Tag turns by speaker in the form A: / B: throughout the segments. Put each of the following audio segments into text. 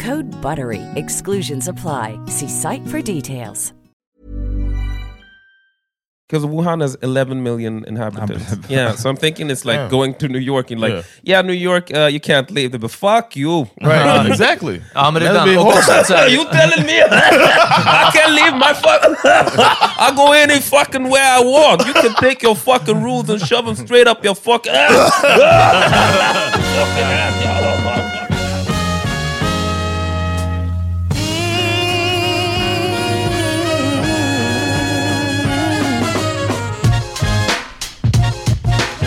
A: Code BUTTERY. Exclusions apply. See site for details.
B: Because Wuhan has 11 million inhabitants. yeah, so I'm thinking it's like
C: Yeah.
B: going to New York and like,
C: Yeah.
B: yeah, New York, uh, you can't leave. But fuck you.
C: Right, exactly.
D: Ja, men det är
C: That'd be
D: den. Och
C: hard.
D: sen så här,
B: you telling me I can't leave my fucking... I go any fucking way I want. You can take your fucking rules and shove them straight up your fucking ass. fucking ass, y'all.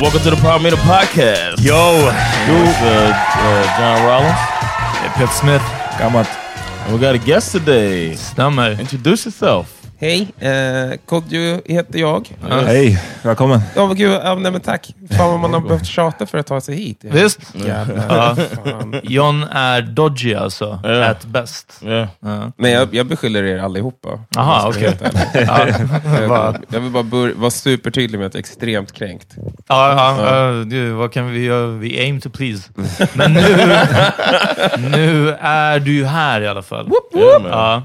C: Welcome to the Meter Podcast. Yo! With, uh, uh, John Rollins.
D: Pet Smith.
C: Gammalt. And we got a guest today.
D: Stämmer.
C: Introduce yourself.
B: Hej, eh, Kodjo heter jag.
E: Hej, välkommen.
B: Ja, men gud, ja, nej, men tack. Fan vad man har behövt tjata för att ta sig hit.
D: Visst?
B: Jävlar.
D: Ja.
B: Fan.
D: John är dodgy alltså,
C: Ja.
D: at best.
C: Yeah.
D: Ja.
B: Men jag, jag beskyller er allihopa.
D: Aha,
B: om jag ska
D: okej.
B: vara helt ärlig.
D: Ja,
B: Jag,
D: vad-
B: jag vill bara bör- vara supertydlig med att jag är extremt kränkt.
D: ja, ja, ja, du, vad kan vi göra? Vi aim to please. Men nu, nu är du ju här i alla fall. Ja.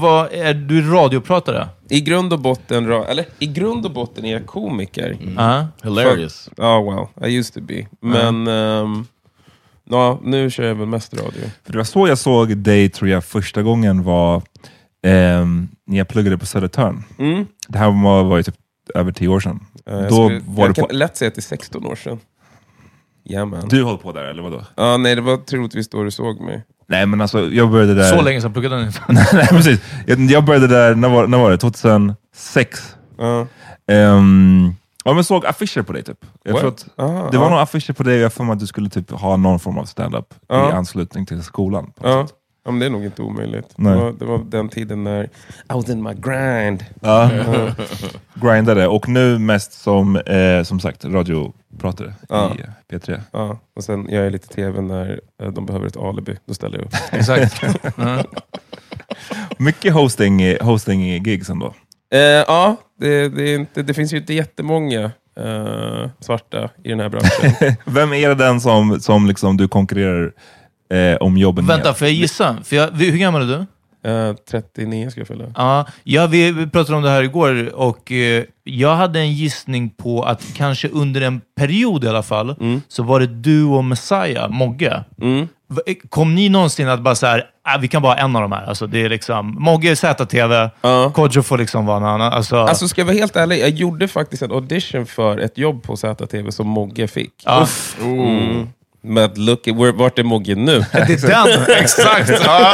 D: Vad, är du radiopratare?
B: I grund och botten, eller i grund och botten är jag komiker.
D: Ja.
C: Hilarious.
B: Ja, well, I used to be. Men ehm, ja, nu kör jag väl mest radio.
E: För det var så jag såg dig, tror jag, första gången var ehm, när jag pluggade på Södertörn.
B: Mm.
E: Det här var, var ju typ över tio år sedan.
B: Eh, jag
E: Då
B: skulle,
E: var
B: jag
E: du
B: kan
E: på...
B: lätt säga att det är 16 år sedan. Jajamän.
E: Du höll på där, eller vadå?
B: Ja, nej, det var troligtvis då du såg mig.
E: Nej, men alltså jag började där...
D: Så länge sedan pluggade ni inte.
E: Nej, precis. Jag, jag började där, när var, när var det? 2006?
B: Ja.
E: Um, ja, men såg affischer på dig typ. Jag tror att
B: Ah,
E: det var
B: ja.
E: några affischer på dig och jag får mig att du skulle typ ha någon form av stand-up i anslutning till skolan. på något sätt.
B: Ja, men det är nog inte omöjligt. Det var, det var den tiden när I was in my grind.
E: Ja. Grindade, och nu mest som, eh, som sagt, radiopratare
B: Ja.
E: i eh, P3.
B: Ja, och sen gör jag lite tv när eh, de behöver ett alibi. Då ställer jag upp.
D: Exakt.
E: Mycket hosting, hosting gigs ändå.
B: Eh, ja, det, det, är inte, det finns ju inte jättemånga eh, svarta i den här branschen.
E: Vem är det den som, som liksom du konkurrerar eh, om jobben
D: Vänta, får jag gissa? För jag, hur gammal är du?
B: Eh, 39 ska jag fylla.
D: Ja, ja vi, pratade om det här igår och eh, jag hade en gissning på att kanske under en period i alla fall, så var det du och Messiah, Mogge.
B: Mm.
D: V- Kom ni någonsin att bara så här, ah, vi kan vara en av de här. Alltså, det är liksom, Mogge är ZTV,
B: Ja.
D: Kodjo får liksom vara en annan. Alltså,
B: Alltså ska jag vara helt ärlig, jag gjorde faktiskt en audition för ett jobb på ZTV som Mogge fick.
D: ja,
B: Mm. Men look, where- vart är Mogge nu?
D: det är den! Exakt! Ja.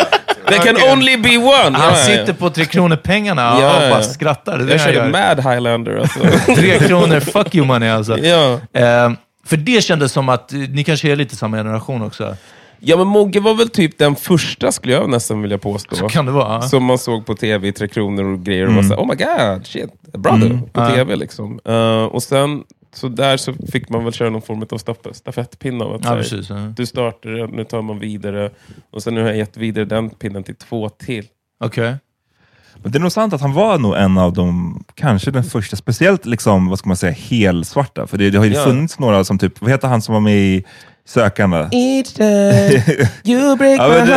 B: There can only be one!
D: Han sitter på Tre Kronor-pengarna
B: Ja,
D: och
B: ja.
D: bara skrattar. Det
B: Jag körde mad highlander alltså.
D: Tre kronor, fuck you money alltså.
B: ja.
D: Eh, för det kändes som att eh, ni kanske är lite samma generation också.
B: ja, men Mogge var väl typ den första, skulle jag nästan vilja påstå.
D: Så kan det vara.
B: Som man såg på tv i Tre Kronor och grejer och var såhär, oh my god, shit, brother, på
D: Ja.
B: tv liksom. Eh, och sen så där så fick man väl köra någon form av staff- stafettpinne. Av att,
D: Ja,
B: här,
D: precis. ja.
B: Du startar, nu tar man vidare. Och sen nu har jag gett vidare den pinnen till två till.
D: Okej.
E: Men det är nog sant att han var nog en av de, kanske den första, speciellt liksom, vad ska man säga, helsvarta. För det, det har ju
B: Ja.
E: funnits några som typ, vad heter han som var med i Sökarna?
B: Each day you break
E: Ja, men det,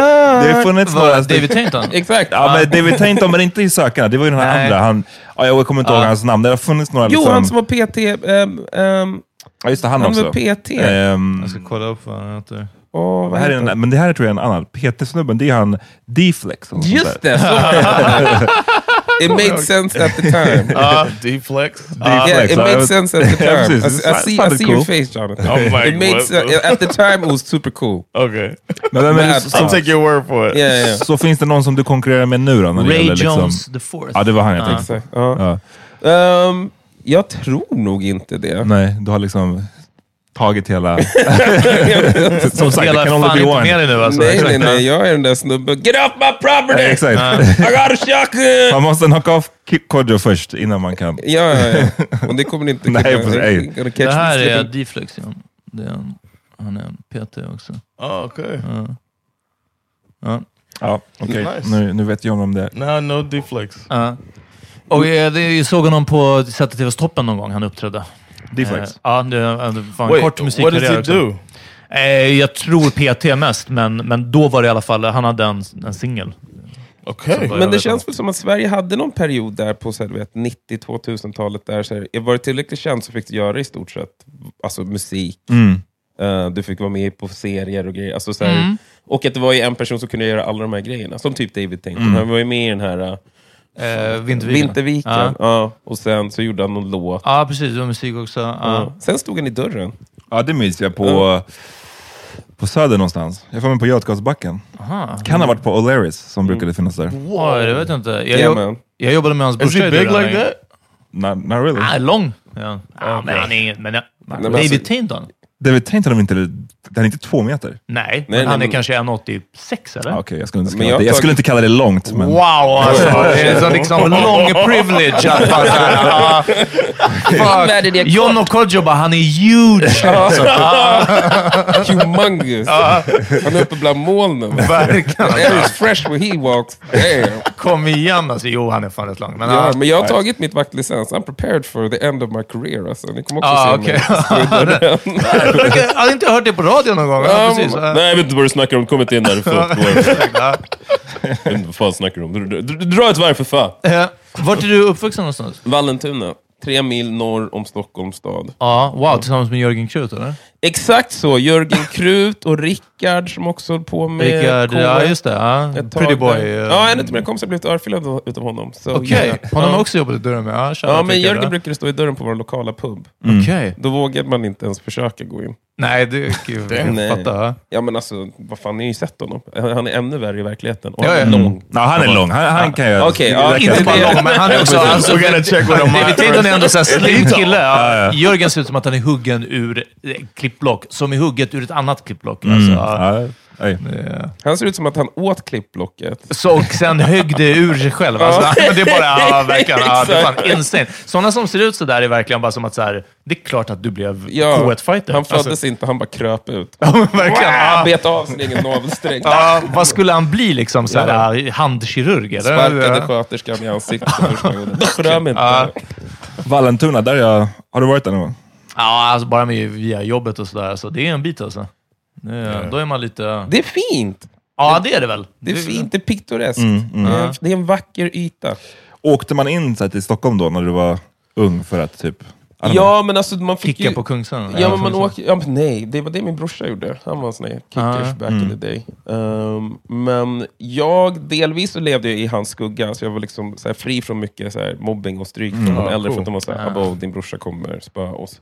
E: det har funnits några...
D: David Tainton?
B: Exakt.
E: Ja, men David Tainton, men inte i Sökarna. Det var ju den här
D: Nej.
E: andra. Han, ja, jag kommer inte ihåg hans namn. Det har funnits några...
B: Jo,
E: Liksom,
B: han som var PT. ehm, ehm,
E: ja, just det, han,
B: han
E: också.
B: var PT.
E: Ehm,
D: Jag ska kolla upp vad han heter.
B: Åh, vad
E: här är en, men det här tror jag är en annan. PT-snubben, det är han D-flex.
B: Just det! It made sense at the time.
C: Uh, D-flex.
B: Yeah, it made sense at the time. I. I see, I see your face, Jonathan.
C: I'm like,
B: it made
C: what?
B: sense. At the time, it was super cool.
C: Okay.
E: Men, men, men, så,
C: I'll take your word for it.
B: Yeah, yeah.
E: så finns det någon som du konkurrerar med nu då? När
D: Ray
E: gäller, liksom,
D: Jones the fourth.
E: Ja, det var han jag
D: Ja.
E: tänkte.
B: Ehm, jag tror nog inte det.
E: Nej, du har liksom tagit hela... Som sagt,
D: Hela
E: det kan
D: fan
E: only be
D: inte
E: one.
D: med dig nu alltså.
B: nej,
D: Exakt.
B: nej, nej. Jag är den där snubben. Get off my property!
E: Ja, Exakt.
B: I got a shotgun!
E: Man måste knocka off Ki- Kodjo först innan man kan...
B: Ja, ja, ja. Och det kommer inte
E: Nej,
B: kunna-
E: precis.
B: Gonna catch
D: Det här
B: me
D: är
B: slipping.
D: D-flex igen. Det är en, han är en PT också.
C: Oh, okay.
D: Ja. Ja.
E: Ja, okej.
C: Nice.
E: Nu, nu vet jag om det
C: I know D-flex.
D: Ja. Och eh, det, jag såg honom på ZTVs-toppen någon gång, han uppträdde.
E: D-flex.
D: Eh, ja, det, det var en
C: Wait,
D: kort
C: what
D: musikkarriär.
C: does he do?
D: Eh, jag tror PT mest, men, men då var det i alla fall, han hade en, en singel.
C: Okay.
B: Men det känns väl som att Sverige hade någon period där på så här, du vet, 90-2000-talet där så här, var det tillräckligt känt så fick du göra i stort sett alltså, musik.
E: Mm.
B: Eh, du fick vara med på serier och grejer. Alltså, så här,
D: Mm.
B: Och att det var ju en person som kunde göra alla de här grejerna. Som typ David Tainton. Han var ju med i den här uh,
D: Eh, Vinterviken.
B: Vinterviken.
D: Ja.
B: Ja. Och sen så gjorde han någon låt.
D: Ja, precis. Det var musik också. Ja.
B: Ja. Sen stod han i dörren.
E: Ja, det minns jag på, på Söder någonstans. Jag får mig på Götgatsbacken.
D: Aha.
E: Kan ha varit på O'Learys som brukade finnas där.
D: Ja, det vet jag inte. Jag,
B: Yeah, man.
D: jag jobbade med hans
C: Is
D: brorsa
C: he
D: i
C: big like that?
E: Not, not really.
D: Ah, lång. Ja. Ah, men han är inget... Men, ja.
B: men
D: David
B: alltså-
D: Tainton?
E: David Tainton är inte, den är inte två meter.
D: Nej, men
B: nej,
D: han är
B: men-
D: kanske 1,86 eller?
E: Ah, Okej, jag, skulle inte
B: Men
E: kalla
B: jag
E: det. jag skulle inte kalla det långt, men...
D: Wow, alltså. Det är så liksom lång privilege att bara såhär... ah, fuck. John och Kodjo bara, han är huge. Alltså, ah,
B: Humongous. Han är uppe bland molnen.
D: verkligen.
B: Is fresh when he walks. Damn.
D: Kom igen alltså. Jo, han är fan rätt lång. Men,
B: Ja,
D: ah,
B: men jag har tagit mitt vaktlicens. I'm prepared for the end of my career. Alltså. Ni kommer också
D: Ah,
B: se
D: okej.
B: mig.
D: jag hade inte hört det på radio någon gång. Ja, precis. Ah.
B: jag vet inte vad du snackar om. Kom inte in där.
D: Ja.
B: jag vet inte vad fan snackar du om. Dra ett varv för fan.
D: Vart är du uppvuxen någonstans?
B: Vallentuna. Tre mil norr om Stockholms stad.
D: Ja, wow. Tillsammans med Jörgen Krut, eller?
B: Exakt så. Jörgen Krut och Rickard som också höll på med
D: Rickard, ja just det. Ja. Pretty boy. eh.
B: Ja, en av mina kompisar har blivit örfilad utav honom.
D: Okej,
B: ja.
D: honom har
B: ja.
D: också jobbat i dörren med. Ja,
B: Ja, men Jörgen
D: brukar...
B: brukade stå i dörren på vår lokala pub.
D: Okej.
B: Då vågade man inte ens försöka gå in.
D: Nej, det ju
B: Nej.
D: fatta. ja.
B: Ja men alltså, vad fan, ni har ju sett honom. Han är ännu värre i verkligheten. Och
D: Ja,
B: han är
D: ja.
B: lång.
E: Ja, han är lång. Han, han kan jag...
B: Okej, ja,
E: det
D: Inte
E: jag-
D: bara lång, men han är också... Alltså,
C: We're gonna check him.
D: David Tainton är ändå såhär slim kille.
E: Ja,
D: Ja.
E: ja.
D: Jörgen ser ut som att han är huggen ur eh, klippblock, som är hugget ur ett annat klippblock.
E: Mm.
D: Alltså, ja.
E: Ja, oj.
D: Det-
B: Han ser ut som att han åt klippblocket.
D: Så, och sen högg det ur sig själv. Alltså, det är bara, ja, verkligen, ja, det är fan insane. Sådana som ser ut sådär är verkligen bara som att så här, det är klart att du blev
B: Ja,
D: K1-fighter.
B: Han föddes
D: Alltså,
B: inte, han bara kröp ut.
D: ja, men verkligen. Ja.
B: bet av sin egen navelsträng.
D: Ja, vad skulle han bli? Liksom, så här, Handkirurg? Eller?
B: Sparkade sköterskan i ansiktet för första gången. Rör mig inte.
D: Ja.
E: Vallentuna, där jag... Har du varit där någon gång?
D: Ja, alltså bara med via jobbet och sådär. Så det är en bit alltså. Det är, Då är man lite...
B: Det är fint.
D: Ja, det är det väl.
B: Det är fint, det är piktoreskt.
E: Mm,
B: Det, är, det är en vacker yta.
E: Åkte man in så här, till Stockholm då, när du var ung, för att typ...
B: Ja, men alltså man fick
D: Kicka
B: ju...
D: på Kungsan.
B: Ja, men man åker, ja, men nej, det var det min brorsa gjorde. Han var en sån här kickers
D: Ah.
B: back in the day. Um, men jag, delvis så levde jag i hans skugga, så jag var liksom så här fri från mycket så här mobbing och stryk från de äldre, för att de var så här,
D: Ah.
B: "Abo, din brorsa kommer spöa oss.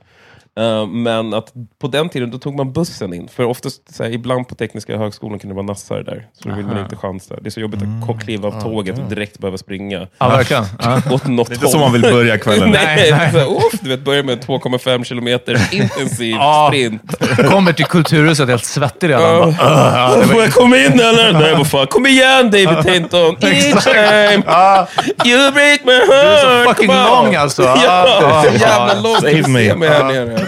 B: Eh, men att på den tiden då tog man bussen in. För oftast, så här, ibland på Tekniska högskolan kunde det vara nassar där. Så då vill man inte chansa. Det är så jobbigt att ko- kliva av tåget och direkt behöva springa.
D: Ja, verkligen. Ja.
B: Åt något
E: Det är inte så man vill börja kvällen.
B: nej, nej. Så, här, uff, du vet, börja med 2,5 kilometer intensiv sprint.
D: Kommer till Kulturhuset helt svettig redan.
B: Ja.
D: Bara, ja, det
B: Får jag komma in eller? Nej, vad fan. Kom igen David Tainton. Each time you break my heart.
D: Du är så fucking lång alltså.
B: Ja, så jävla
D: ja.
B: lång.
E: Save me.
B: mig här nere.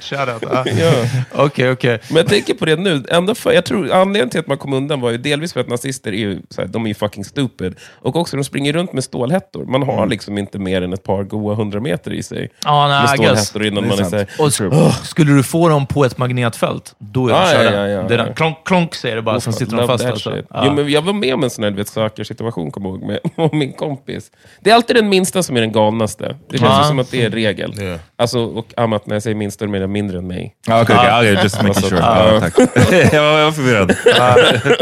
D: shoutout. Ja. Okej, okej.
B: Men jag tänker på det nu. Ändå för, jag tror anledningen till att man kom undan var ju delvis för att nazister är ju, så här, de är ju fucking stupid. Och också de springer runt med stålhättor. Man har liksom inte mer än ett par goa hundra meter i sig.
D: Ja, nej,
B: med stålhättor innan man är så här,
D: Och sk- skulle du få dem på ett magnetfält, då är de
B: Ja,
D: körda.
B: ja, ja, ja, ja.
D: klonk, klonk säger det bara, sen sitter de fast. Alltså. Ja.
B: Jo, men jag var med om en sån här sökersituation, kommer jag ihåg, med min kompis. Det är alltid den minsta som är den galnaste. Det känns ju som att det är regel.
C: Ja.
B: Alltså, och Amat, när jag säger minsta, då menar jag mindre än mig.
E: Ja, Okej, okej, okej, just making sure. Ja, tack. jag, var, förvirrad.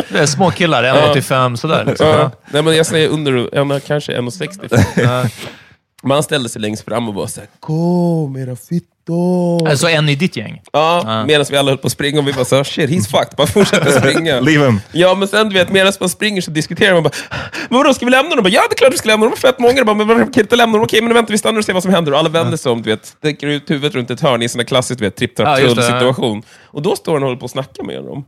D: Det är små killar, 1,85 sådär. Liksom.
B: Ja. Nej, men jag säger under, en, kanske 1,60. Man ställde sig längst fram och bara såhär, kom era fittor.
D: Alltså en i ditt gäng?
B: Ja, medan vi alla höll på att springa och vi bara såhär, shit he's fucked, bara fortsätter springa.
E: Leave him.
B: Ja, men sen du vet, medan man springer så diskuterar man bara, men vadå, ska vi lämna dem? Bara, ja, det är klart vi ska lämna dem. De är fett många. Bara, men varför kan inte lämna dem? Okej, men vänta, vi stannar och ser vad som händer. Och alla vänder sig om, du vet, sticker ut huvudet runt ett hörn i en sån där klassisk, tripp, trapp, situation. Och då står han och håller på att snacka med dem.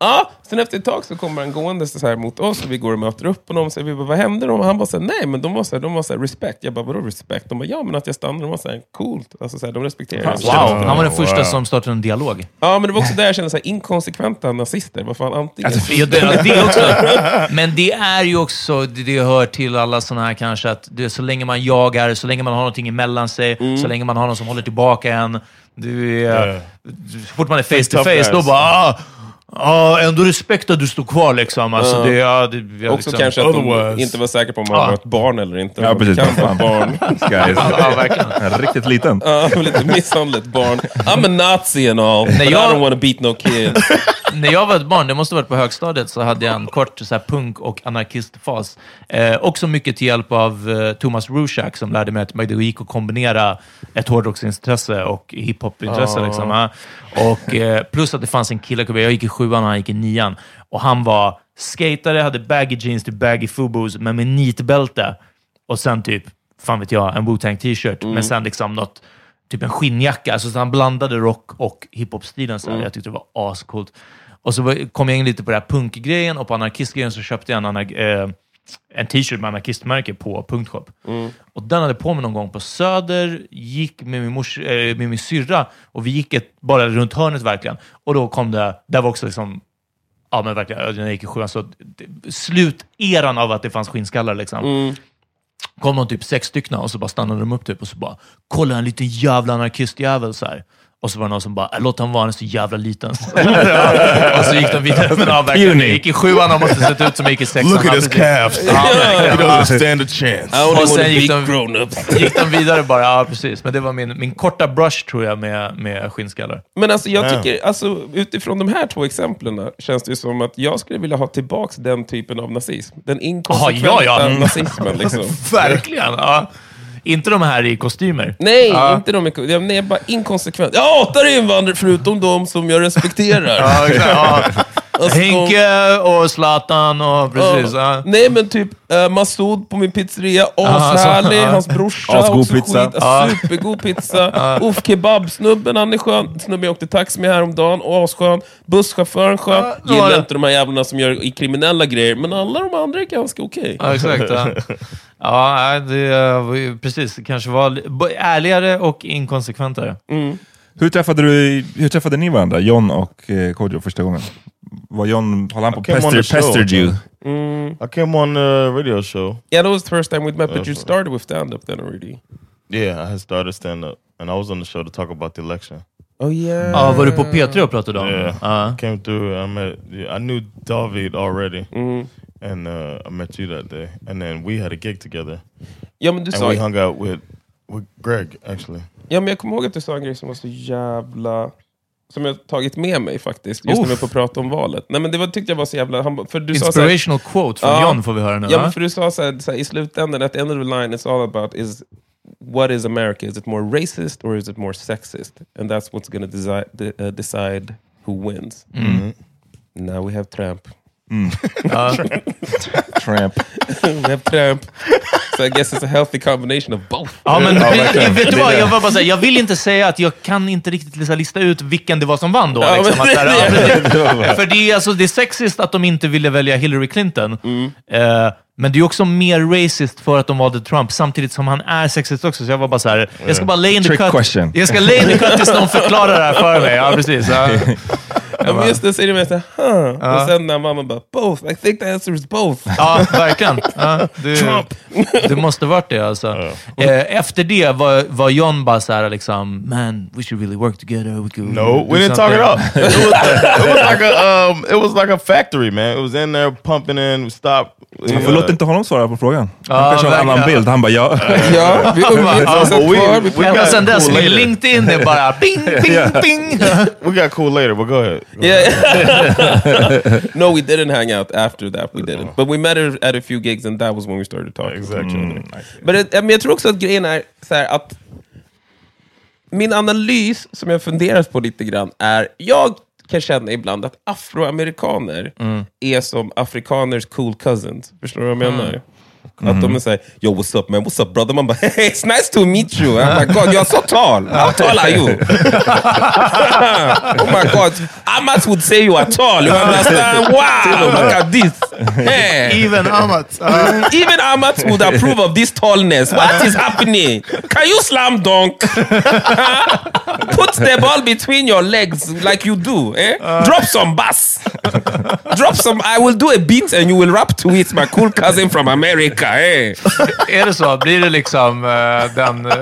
B: Ja, sen efter ett tag så kommer han gående så här mot oss och vi går och möter upp honom. Så vi bara, vad hände? Och han bara, så här, nej, men de var så här, de var så här, respect. Jag bara, vadå respect? De bara, ja, men att jag stannar. De var så här, coolt. Alltså, så här, de respekterar
D: Wow,
B: känslor.
D: han var den första
C: Wow.
D: som startade en dialog.
B: Ja, men det var också där jag kände så här, inkonsekventa nazister. Vad fan, antingen...
D: Ja, det, det också. Men det är ju också, det, det hör till alla sådana här kanske, att det, så länge man jagar, så länge man har någonting emellan sig,
B: Mm.
D: så länge man har någon som håller tillbaka en. Du är,
C: Ja.
D: Så fort man är face to face, då bara ah, ah, ändå respekt att du står kvar liksom. Alltså, det, ja, det, vi har
B: Också
D: liksom,
B: kanske att de
C: Otherwise-
B: inte var säkra på om man
D: Ja.
B: var ett barn eller inte.
E: Ja, precis.
B: Kan vara ett barn.
D: Ja, verkligen.
E: Riktigt liten.
B: Ja, lite misshandlat barn. I'm a nazi and all, but I
D: jag-
B: don't want to beat no kids.
D: När jag var ett barn, det måste ha varit på högstadiet, så hade jag en kort så här, punk och anarkistfas. Eh, också mycket till hjälp av eh, Thomas Rushak som lärde mig att det gick att kombinera ett hårdrocksintresse och hiphopintresse. Liksom, ja. och, eh, plus att det fanns en kille, jag gick i sjuan och han gick i nian, och han var skatare, hade baggy jeans till baggy fubos, men med nitbälte. Och sen typ, fan vet jag, en Wu-Tang t-shirt, men sen liksom något typ en skinnjacka. Alltså, så han blandade rock och hiphop-stilen. här. Jag tyckte det var ascoolt. Och så kom jag in lite på den här punkgrejen och på anarkistgrejen så köpte jag en, eh, en t-shirt med anarkistmärke på Punktshop. Och den hade jag på mig någon gång på Söder, gick med min, mors, eh, med min syrra och vi gick ett, bara runt hörnet verkligen. Och då kom det, där var också liksom Ja men verkligen, när jag gick i sjuan så sluteran av att det fanns skinnskallar liksom kom de typ sex stycken och så bara stannade de upp typ och så bara “Kolla en liten jävla anarkistjävel” så här. Och så var det någon som bara “Äh, “Låt han vara, han är så jävla liten”. och så gick de vidare. Men ja, verkligen, jag gick i sjuan och måste sett ut som gick i sexan.
C: Look at his calves. He doesn't stand a chance.
D: Och sen gick de- gick de vidare bara. Ja, precis. Men det var min, min korta brush tror jag med, med skinnskallar.
B: Men alltså, jag
C: Ja.
B: tycker, alltså, utifrån de här två exemplen känns det ju som att jag skulle vilja ha tillbaks den typen av nazism. Den inkonsekventa
D: Aha, ja, ja.
B: Nazismen. Liksom.
D: Verkligen! Ja. Inte de här i kostymer.
B: Nej,
D: Ja.
B: inte de. är- Jag är bara inkonsekvent. Jag hatar invandrare förutom de som jag respekterar.
D: Ja, exakt. Ja.
B: Alltså,
D: Henke och Zlatan och precis.
B: Ja.
D: Ja.
B: Nej men typ uh, Masoud på min pizzeria,
D: alltså,
B: ashärlig.
D: ja.
B: Hans brorsa,
E: Asgod
B: också
E: pizza.
B: skit. Supergod pizza. Uff kebab, snubben han är skön. Snubben jag åkte taxi med häromdagen, asskön. Busschauffören skön.
D: Var
B: Gillar inte de här jävlarna som gör i kriminella grejer, men alla de andra är ganska okej.
D: Ja, exakt. Ja, det precis. Det kanske var ärligare och inkonsekventare.
E: Hur träffade, du, hur träffade ni varandra, John och eh, Kodjo, första gången? Var John, höll han på
C: I on
E: pester,
C: show,
E: pestered you?
C: I came on the radio show.
B: Yeah, that was the first time we met, but you started with stand-up then already.
C: Yeah, I had started stand up, and I was on the show to talk about the election.
B: Oh yeah.
D: Ja, var du på P3 och pratade om?
C: Yeah,
D: Ja.
C: came through. I met. yeah, I knew David already, and uh, I met you that day. And then we had a gig together,
B: Ja men du
C: and
B: sa...
C: we hung out with with Greg actually.
B: Ja men jag kommer ihåg att du sa en grej som var så jävla... Som jag har tagit med mig faktiskt, just när vi får prata om valet. Nej men det var, tyckte jag var så jävla... Han, för du sa så här,
D: Inspirational quote från
B: Ja.
D: John får vi höra nu.
B: Ja, men för du sa så här, så här, i slutändan, at the end of the line, it's all about is what is America? Is it more racist or is it more sexist? And that's what's going to desi- de- uh, decide who wins. Now we have Trump.
E: Tramp.
B: we have Trump. So I guess it's a healthy combination of both.
D: Ja, men vet, vet du vad? Jag, var bara säga, jag vill inte säga att jag kan inte riktigt liksom lista ut vilken det var som vann då.
B: Ja,
D: liksom, att, så här, ja. För det är, alltså, det är sexist att de inte ville välja Hillary Clinton. Eh, men det är också mer racist för att de valde Trump, samtidigt som han är sexist också. Så jag var bara så här, jag ska bara lay in the
E: Trick
D: cut.
E: question.
D: Jag ska lay in the cut tills de förklarar det här för mig. Ja, precis. Ja.
B: Ja, men just det säger de såhär, huh. Och sen när mamma bara, both. I think the answer is both.
D: Ja, verkligen. Ja, det, det måste varit det alltså. Eh, Efter det var, var John bara såhär liksom, man, we should really work together. We could
C: No, we didn't talk it
D: something."
C: up. It was, it was like a um, it was like a factory, man. It was in there pumping in. We stopped.
E: Varför låter inte honom svara på frågan?
D: Ja,
E: Han kanske har en annan bild. Han bara, ja.
B: Ja, vi umgicks
C: got
D: sen dess, min. LinkedIn är bara ping, ping,
E: Yeah.
D: ping.
C: We got cool later, but go ahead.
B: Yeah. no, we didn't hang out after that. We didn't. But we met at- a few gigs and that was when we started talking.
C: Exactly.
B: Men det- men jag tror också att grejen är så här att min analys som jag funderat på lite grann är, jag kan känna ibland att afroamerikaner är som afrikaners cool cousins. Förstår du vad jag menar? Att de är såhär, yo what's up man, what's up brother? Man bara, hey it's nice to meet you. Oh my god, you're so tall. How tall are you? oh my god, Amat would say you are tall. You understand? Wow, look at this. Hey.
D: Even Amat.
B: Even Amat would approve of this tallness. What is happening? Can you slam dunk? Put the ball between your legs like you do. Eh? Drop some bass. Drop some. I will do a beat and you will rap to it, my cool cousin from America. Eh?
D: Är det så? Blir det liksom den uh,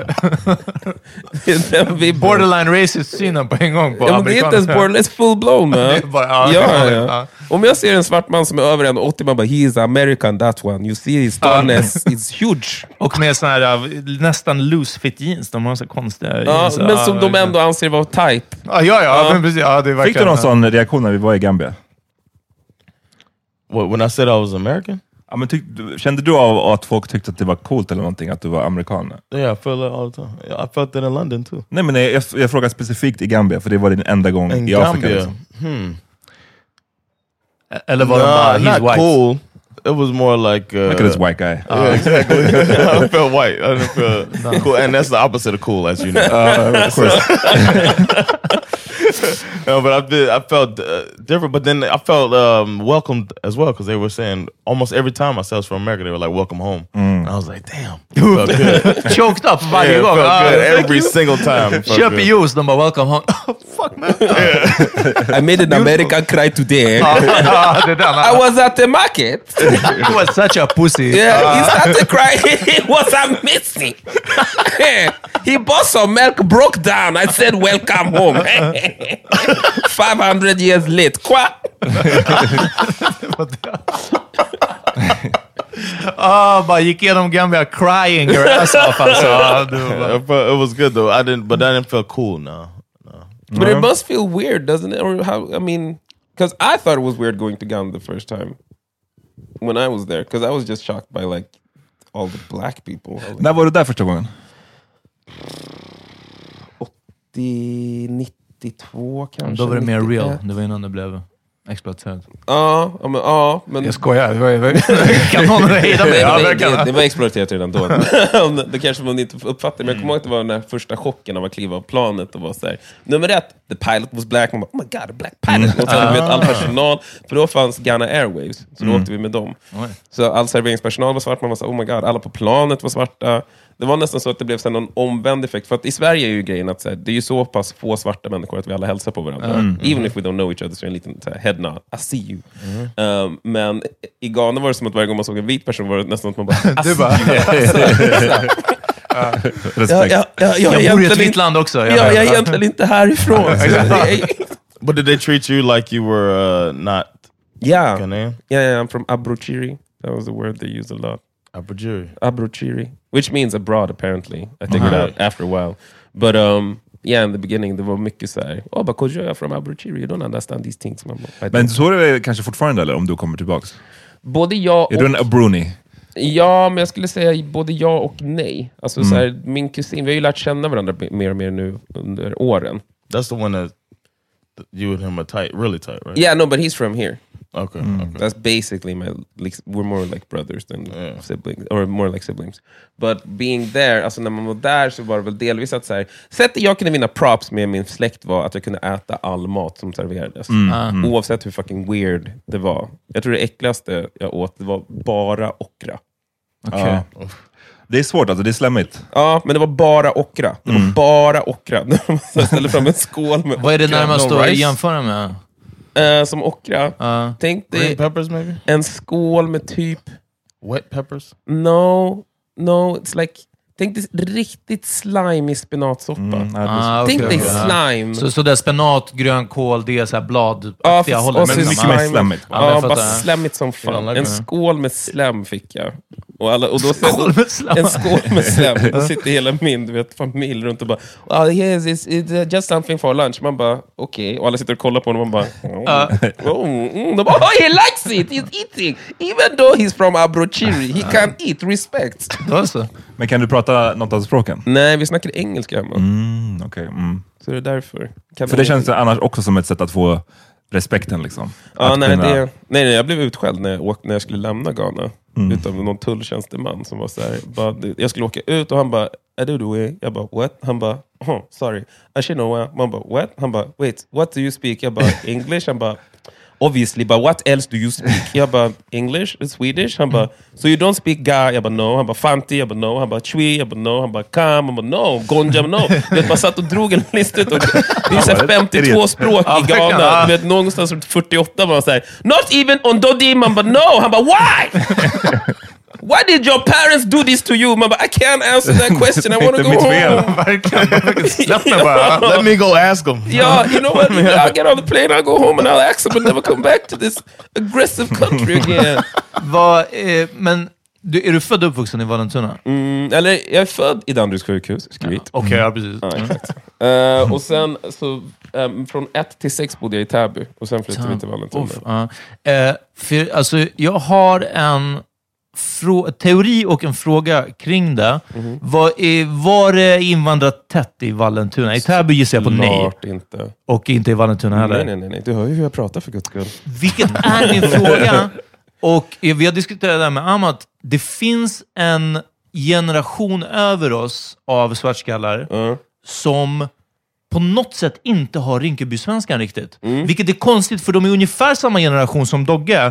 B: Den
D: borderline racist-synen på en gång på
B: Ja, men det är inte ens borderline, it's full blown. Man.
D: Det är bara- ja,
B: ja,
D: ja,
B: ja.
D: ja.
B: Om jag ser en svart man som är över 1,80, man bara he is American that one. You see his tallness is huge.
D: Och med såna här eh, nästan loose fit jeans. De har så konstiga
B: Ja,
D: jeans.
B: men som de ändå anser vara tight.
D: Ja, ja, ja, men precis. Ja, det är
E: Fick du någon sån reaktion när vi var i Gambia?
C: What, when I said I was American?
E: Ja, men tyck, kände du av att folk tyckte att det var coolt eller någonting, att du var amerikan?
C: Yeah, I feel it all the time. Yeah, I felt in London too.
E: Nej, men jag, jag frågar specifikt i Gambia, för det var din enda gång
C: In
E: i Afrika.
C: Gambia,
E: Liksom.
C: hmm.
D: Eller var de
C: Nah,
D: bara, he's
C: not
D: white?
C: cool. It was more like uh,
E: Look at this white guy.
C: Yeah, exactly. I felt white. I didn't feel cool, and that's the opposite of cool, as you know.
E: Uh, of course.
C: no, but I did. I felt uh, different, but then I felt um, welcomed as well because they were saying almost every time I said I was from America, they were like, "Welcome home." And I was like, "Damn, felt good."
D: Choked up varje
C: yeah, it
D: gång.
C: felt
D: Ah,
C: good every single time. It felt
D: Köper
C: good.
D: juice, de bara welcome home. Oh, Fuck man.
B: I made an American cry today.
D: Ja, det är den.
B: I was at the market.
D: He was such a pussy.
B: Yeah, he started crying. It was amazing. he bought some milk, broke down. I said, "Welcome home." 500 years late. Qua?
D: Ah, bara gick igenom Gambia crying your ass off alltså. Ja, du
C: it, felt, it was good though. I didn't, but I didn't feel cool. No, no.
B: But it must feel weird, doesn't it? Or how? I mean, because I thought it was weird going to Ghana the first time when I was there, because I was just shocked by like all the black people. I was like,
E: När var du där första gången?
B: 80, 92 kanske.
D: Då var det mer
B: 91.
D: real. Det var innan det blev exploaterat.
B: Ja, ja, men, ja, men
D: Jag skojar. Det var- Kan någon hejda mig? Ja,
B: det, det,
D: verkligen.
B: det, var exploaterat redan då. det kanske man inte uppfattade, men jag kommer ihåg att det var den där första chocken av att kliva av planet och vara såhär, nummer ett, the pilot was black, man bara, oh my god, a black pilot! Och sen vet all personal, för då fanns Ghana Airways, så då åkte vi med dem. Så all serveringspersonal var svart, man var såhär, oh my god, alla på planet var svarta. Det var nästan så att det blev så någon omvänd effekt, för att i Sverige är ju grejen att så här, det är ju så pass få svarta människor att vi alla hälsar på varandra. Even if we don't know each other, så är det en liten så här, head nod, I see you. Um, men i Ghana var det som att varje gång man såg en vit person var det nästan att man bara, I
D: Du bara.
B: Ja, jag,
D: bor i ett
B: egentligen
D: vitt
B: inte-
D: land också.
B: Ja, jag är egentligen inte härifrån.
C: But did they treat you like you were uh, not
B: Yeah,
C: Ghanaian?
B: yeah, yeah, I'm from Abrochiri. That was the word they used a lot.
C: Abajiri.
B: Abrochiri, which means abroad apparently. I figured out after a while. But um, yeah, in the beginning det var mycket så här, oh, because you're from Abrochiri, you don't understand these things. I
E: Men så är det kanske fortfarande, eller? Om du kommer tillbaks?
B: Både jag
E: Är du en
B: och...
E: Abruni?
B: Ja, men jag skulle säga både ja och nej. Alltså,
C: Mm.
B: så här, min kusin, vi har ju lärt känna varandra mer och mer nu under åren.
C: That's the one that you and him are tight, really tight, right?
B: Yeah, no, but he's from here.
C: Okay.
E: Mm.
C: okay.
B: That's basically my, like, we're more like brothers than
C: Yeah.
B: siblings, or more like siblings. But being there, alltså när man var där så var det väl delvis att så här, sättet jag kunde vinna props med min släkt var att jag kunde äta all mat som serverades.
E: Mm.
B: Oavsett hur fucking weird det var. Jag tror det äckligaste jag åt det var bara okra.
E: Okej. Det är svårt, alltså. det är slemmigt.
B: Ja, men det var bara okra. Det var bara okra. jag ställde fram en skål med
D: Vad är det
B: okra.
D: närmast
C: no
D: att jämföra med?
B: Eh, som okra.
D: Ja.
B: Tänk
C: Green
B: dig
C: peppers, maybe?
B: en skål med typ
C: Wet peppers?
B: No, no, it's like... Tänk dig riktigt slimy spenatsoppa.
E: Mm,
D: Ah,
B: Tänk dig
D: okej.
B: slime.
D: Så, så där spenat, grönkål, det är så här
B: Ja,
D: bladaktiga hållet.
E: men
D: liksom.
E: mycket mer slemmigt.
D: Ja, jag
B: bara slemmigt som fan. En skål med slem fick jag. Och, alla, och då
D: Skål med slem.
B: En skål med slem. Då sitter hela min du vet, familj runt och bara oh, yes, it's, it's uh, just something for lunch. Man bara okej. Och alla sitter och kollar på honom och man bara oh, oh, mm. De bara, oh, he likes it, he's eating. Even though he's from Abrochiri, he can eat, respect.
E: Men kan du prata något av språken?
B: Nej, vi snackar engelska hemma.
E: Mm, okej. mm.
B: Så det är därför. Kan
E: För det känns annars också som ett sätt att få respekten. Liksom.
B: Ja, nej,
E: kunna-
B: det, nej, nej, jag blev utskälld när jag, åkte, när jag skulle lämna Ghana. Mm. Utav någon tulltjänsteman som var så här, bara, jag skulle åka ut och han bara, är du du Jag bara, what? Han bara, oh, sorry. I should know. Man bara, what? Han bara, wait, what do you speak? Jag bara, English? Han bara, obviously, but what else do you speak? Jag bara, English? Swedish? Han bara, so you don't speak ga? Jag bara, no. Han bara, fanti? Jag bara, no. Han bara, chui? Jag bara, no. Han bara, kam? Han bara, no. Gonja? no. Vet, man satt och drog en lista och- Det är så här 52 språk i. Ghana. Du vet, någonstans runt 48 var man såhär, not even on Dodi. Man bara, no. Han bara, why? Why did your parents do this to you? Man bara, I can't answer that question. I want to go
E: mitt fel.
B: home.
E: Verkligen. Släpp mig bara.
C: Let me go ask them.
B: Yeah, you know what? I'll get on the plane, I'll go home and I'll ask them and never come back to this aggressive country again.
D: Vad, eh, men du, är du född och uppvuxen i Vallentuna?
B: Mm, eller, jag är född i Danderyds sjukhus, skryt.
D: Okej, ja precis.
B: Ja, exakt. Eh, och sen, så, ehm, från ett till sex bodde jag i Täby och sen flyttade vi till Vallentuna.
D: Uff, ja. Eh, för, alltså, jag har en teori och en fråga kring det.
B: Mhm.
D: Var, är, var det invandrat tätt i Vallentuna? I Täby gissar jag på nej.
B: Inte.
D: Och inte i Vallentuna heller.
B: Nej, nej, nej, nej. Du hör ju hur jag pratar för guds skull.
D: Vilket är min fråga? Och vi har diskuterat det här med Amat. Det finns en generation över oss av svartskallar
B: Ja.
D: som på något sätt inte har Rinkeby-svenskan riktigt.
B: Mm.
D: Vilket är konstigt, för de är ungefär samma generation som Dogge.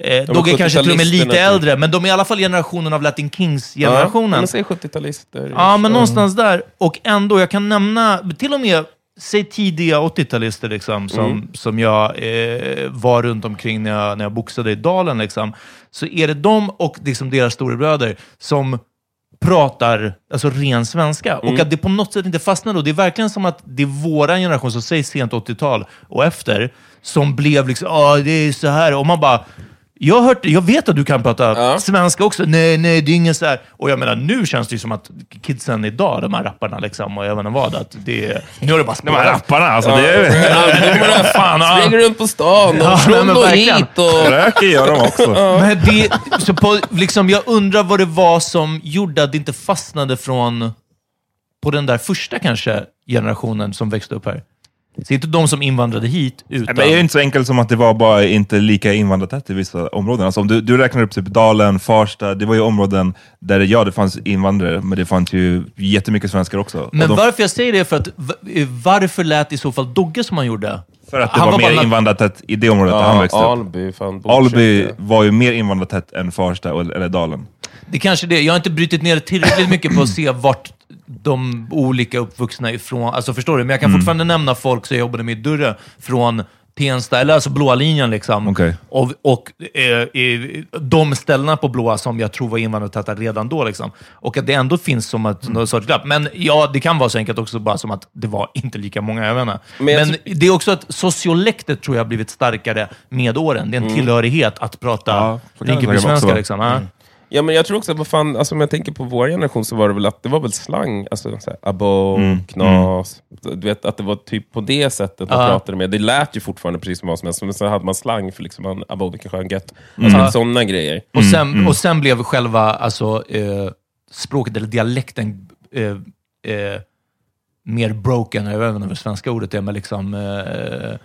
D: Eh, Dogge kanske till och med
B: 70-talisterna
D: lite äldre, men de är i alla fall generationen av Latin
B: Ja,
D: Kings-generationen.
B: men säg 70-talister.
D: Ja, men någonstans där. Och ändå, jag kan nämna till och med, säg tidiga 80-talister liksom, som,
B: Mm.
D: som jag eh, var runt omkring när jag, när jag boxade i Dalen. Liksom. Så är det de och liksom deras storebröder som pratar alltså ren svenska.
B: Mm.
D: Och att det på något sätt inte fastnar då. Det är verkligen som att det är våran generation, som säger sent 80-tal och efter, som blev liksom, ja det är så här. Och man bara, jag, har hört, jag vet att du kan prata
B: Ja.
D: svenska också. Nej, nej, det är ingen så här. Och jag menar, nu känns det ju som att kidsen idag, de här rapparna liksom, och jag vet inte vad, att det är... Nu har det bara
E: De här
D: spårat.
E: rapparna alltså. Det är,
D: Fan, ja.
B: Springer runt på stan och
D: Ja,
B: från och hit. Och...
E: röker gör de också.
D: Men det, så på, liksom, jag undrar vad det var som gjorde att det inte fastnade från på den där första kanske generationen som växte upp här. Så inte de som invandrade hit, utan...
E: Men det är ju inte så enkelt som att det var bara inte lika invandrartätt i vissa områden. Alltså om du, du räknar upp typ Dalen, Farsta, det var ju områden där ja, det fanns invandrare, men det fanns ju jättemycket svenskar också.
D: Men
E: de,
D: varför jag säger det är för att varför lät i så fall Dogge som han gjorde?
E: för att det
D: han
E: var,
D: var
E: mer
D: bara-
E: invandrartätt i det området där han
B: Ja,
E: växte upp.
B: Alby. Fan,
E: Alby var ju mer invandrartätt än Farsta eller Dalen.
D: Det kanske det. Jag har inte brutit ner det tillräckligt mycket på att se vart de olika uppvuxna ifrån. Alltså förstår du? Men jag kan fortfarande nämna folk som jag jobbade med i Durre från Tensta, eller alltså blåa linjen liksom.
E: Okej.
D: Och, och eh, de ställena på blåa som jag tror var invandrartäta redan då. Liksom. Och att det ändå finns som ett någon sorts glapp. Men ja, det kan vara så enkelt också bara som att det var inte lika många. Jag inte.
B: Men
D: Men,
B: jag
D: det är också att sociolektet tror jag har blivit starkare med åren. Det är en tillhörighet att prata
E: Ja,
D: Rinkeby-svenska. Liksom. Ja.
B: Ja, men jag tror också, vad fan, alltså, om jag tänker på vår generation så var det väl att det var väl slang, alltså så här, abo, knas, du vet att det var typ på det sättet man
D: Ja.
B: pratade med. Det lät ju fortfarande precis som vad som helst, men så hade man slang för liksom, man, abo, vilken skön gött. Alltså
D: Ja.
B: sådana grejer.
D: Och sen, och sen blev själva alltså, eh, språket, eller dialekten, eh, eh, mer broken. Jag vet inte vad det svenska ordet är, men liksom eh,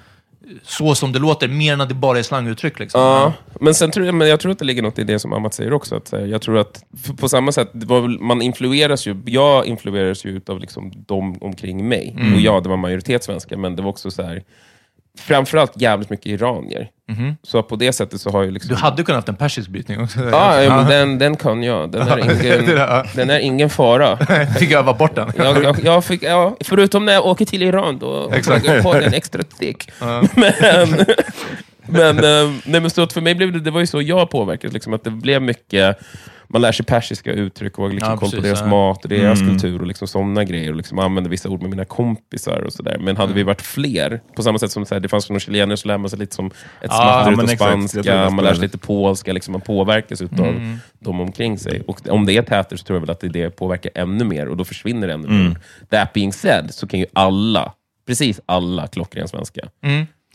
D: så som det låter, mer än att det bara är slanguttryck. Liksom.
B: Ja, men sen tror jag, men jag tror att det ligger något i det som Amat säger också. Att, eh, jag tror att på samma sätt, man influeras ju, jag influeras ju av liksom de omkring mig.
D: Mm.
B: Och ja, det var majoritet svenskar, men det var också så här, framförallt jävligt mycket iranier. Så på det sättet så har jag liksom...
D: Du hade kunnat haft en persisk brytning också.
B: Ja, ja, men den, den kan jag. Den är ingen, den är ingen fara.
D: Fick öva bort den.
B: Jag, jag, jag fick, ja, förutom när jag åker till Iran, då
D: Exakt.
B: får jag på den extra thick. Men, men, eh, nej, men så för mig blev det, det var ju så jag påverkades, liksom, att det blev mycket, man lär sig persiska uttryck och liksom
D: Ja,
B: koll på deras
D: ja.
B: mat och deras kultur och liksom sådana grejer. Och liksom använde vissa ord med mina kompisar och sådär. Men hade vi varit fler, på samma sätt som så här, det fanns några chilenare, så lär man sig lite som ett
D: Ja,
B: smatt
E: men
B: utav spanska, man lär sig lite polska, liksom, man påverkas utav de omkring sig. Och om det är täter så tror jag väl att det, det påverkar ännu mer och då försvinner det ännu mer. That being said så kan ju alla, precis alla klockren svenska.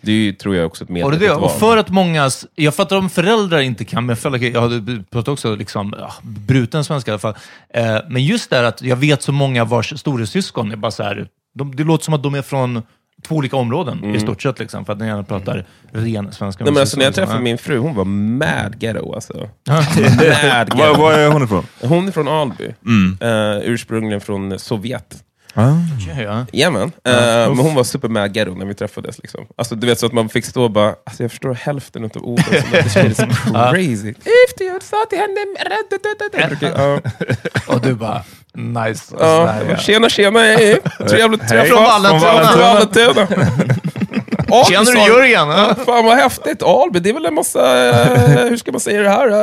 B: Det är ju, tror jag också ett
D: Och, det,
B: medvetet
D: och
B: val.
D: för att många... Jag fattar om föräldrar inte kan, men jag hade pratat också liksom, bruten svenska i alla fall. Eh, men just det här att jag vet så många vars storasyskon är bara så här, de, det låter som att de är från två olika områden i stort sett. Liksom, för att den ena pratar ren svenska.
B: Nej, men alltså, när jag träffade min fru, hon var mad ghetto alltså. mad
E: Var,
B: ghetto.
E: var är hon ifrån?
B: Hon är från Alby. Eh, ursprungligen från Sovjet.
E: Ah.
D: Okej, ja.
B: Jajamän. Uh, men hon var super mad ghetto när vi träffades. Liksom. Alltså, du vet, så att man fick stå och bara, alltså, jag förstår hälften av orden. Det is crazy. Efter jag sa till henne...
D: Och du bara, nice. Det
B: Ja, Tjena, tjena. Trevligt att träffas.
D: Från Vallentuna. Känner
B: sa-
D: du Jörgen? Ja.
B: Fan vad häftigt. Alby, det är väl en massa, eh, hur ska man säga det här? Eh,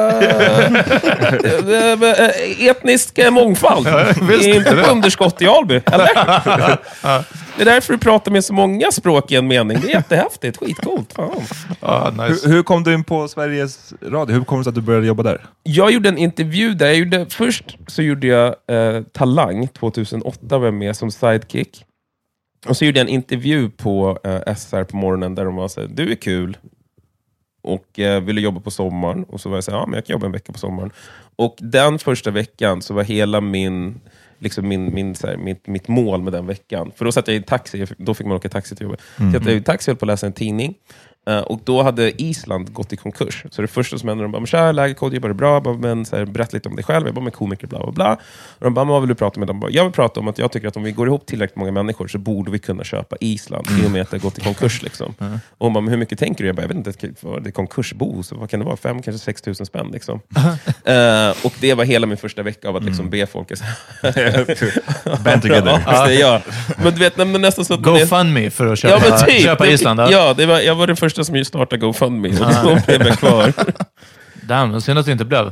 B: eh, etnisk mångfald.
D: visst.
B: Inte på underskott i Alby, eller? Det är därför du pratar med så många språk i en mening. Det är jättehäftigt. Skitcoolt. Fan.
D: Ja, nice.
E: Hur, hur kom du in på Sveriges Radio? Hur kom det sig att du började jobba där?
B: Jag gjorde en intervju där. Jag gjorde, först så gjorde jag eh, Talang 2008, var jag med som sidekick. Och så gjorde jag en intervju på eh, SR på morgonen där de var såhär, du är kul och eh, ville jobba på sommaren. Och så var jag såhär, ja men jag kan jobba en vecka på sommaren. Och den första veckan så var hela min, liksom min, min, så här, mitt, mitt mål med den veckan, för då satt jag i taxi, då fick man åka taxi till jobbet. Så jag satt i taxi och höll på att läsa en tidning. Eh, och då hade Island gått i konkurs. Så det första som hände, de bara, tja, läget jobbar det bra? Bara, Men så här, berätta lite om dig själv. Jag bara, men komiker, bla bla bla. Och de bara, vad vill du prata med? De bara, jag vill prata om att jag tycker att om vi går ihop tillräckligt många människor så borde vi kunna köpa Island, i och med att det har gått i konkurs. Liksom. Och hon bara, men hur mycket tänker du? Jag bara, jag vet inte, vad det är konkursbo, så vad kan det vara? Fem, kanske sex tusen spänn. Liksom. Eh, och det var hela min första vecka av att liksom be folk...
E: Band together.
B: Ja, det jag. Men du vet, nej, men nästan så att
D: GoFundMe för att köpa,
B: Ja, men typ.
D: köpa
B: Det-
D: Island. Ja.
B: Ja, det var, jag var den första som startade GoFundMe och då blev jag kvar.
D: Damn, synd att det inte blev.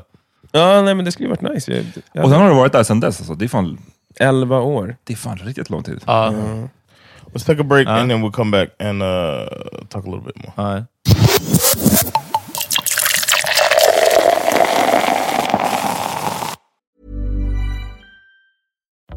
B: Ja, nej, men det skulle ju varit nice. Jag, jag,
E: Och sen har du varit där sen dess. Alltså. Det, är fan,
B: 11 år.
E: det är fan riktigt lång tid.
D: Ja.
C: Let's take a break
D: Uh.
C: and then we'll come back and uh, talk a little bit more.
D: Ja.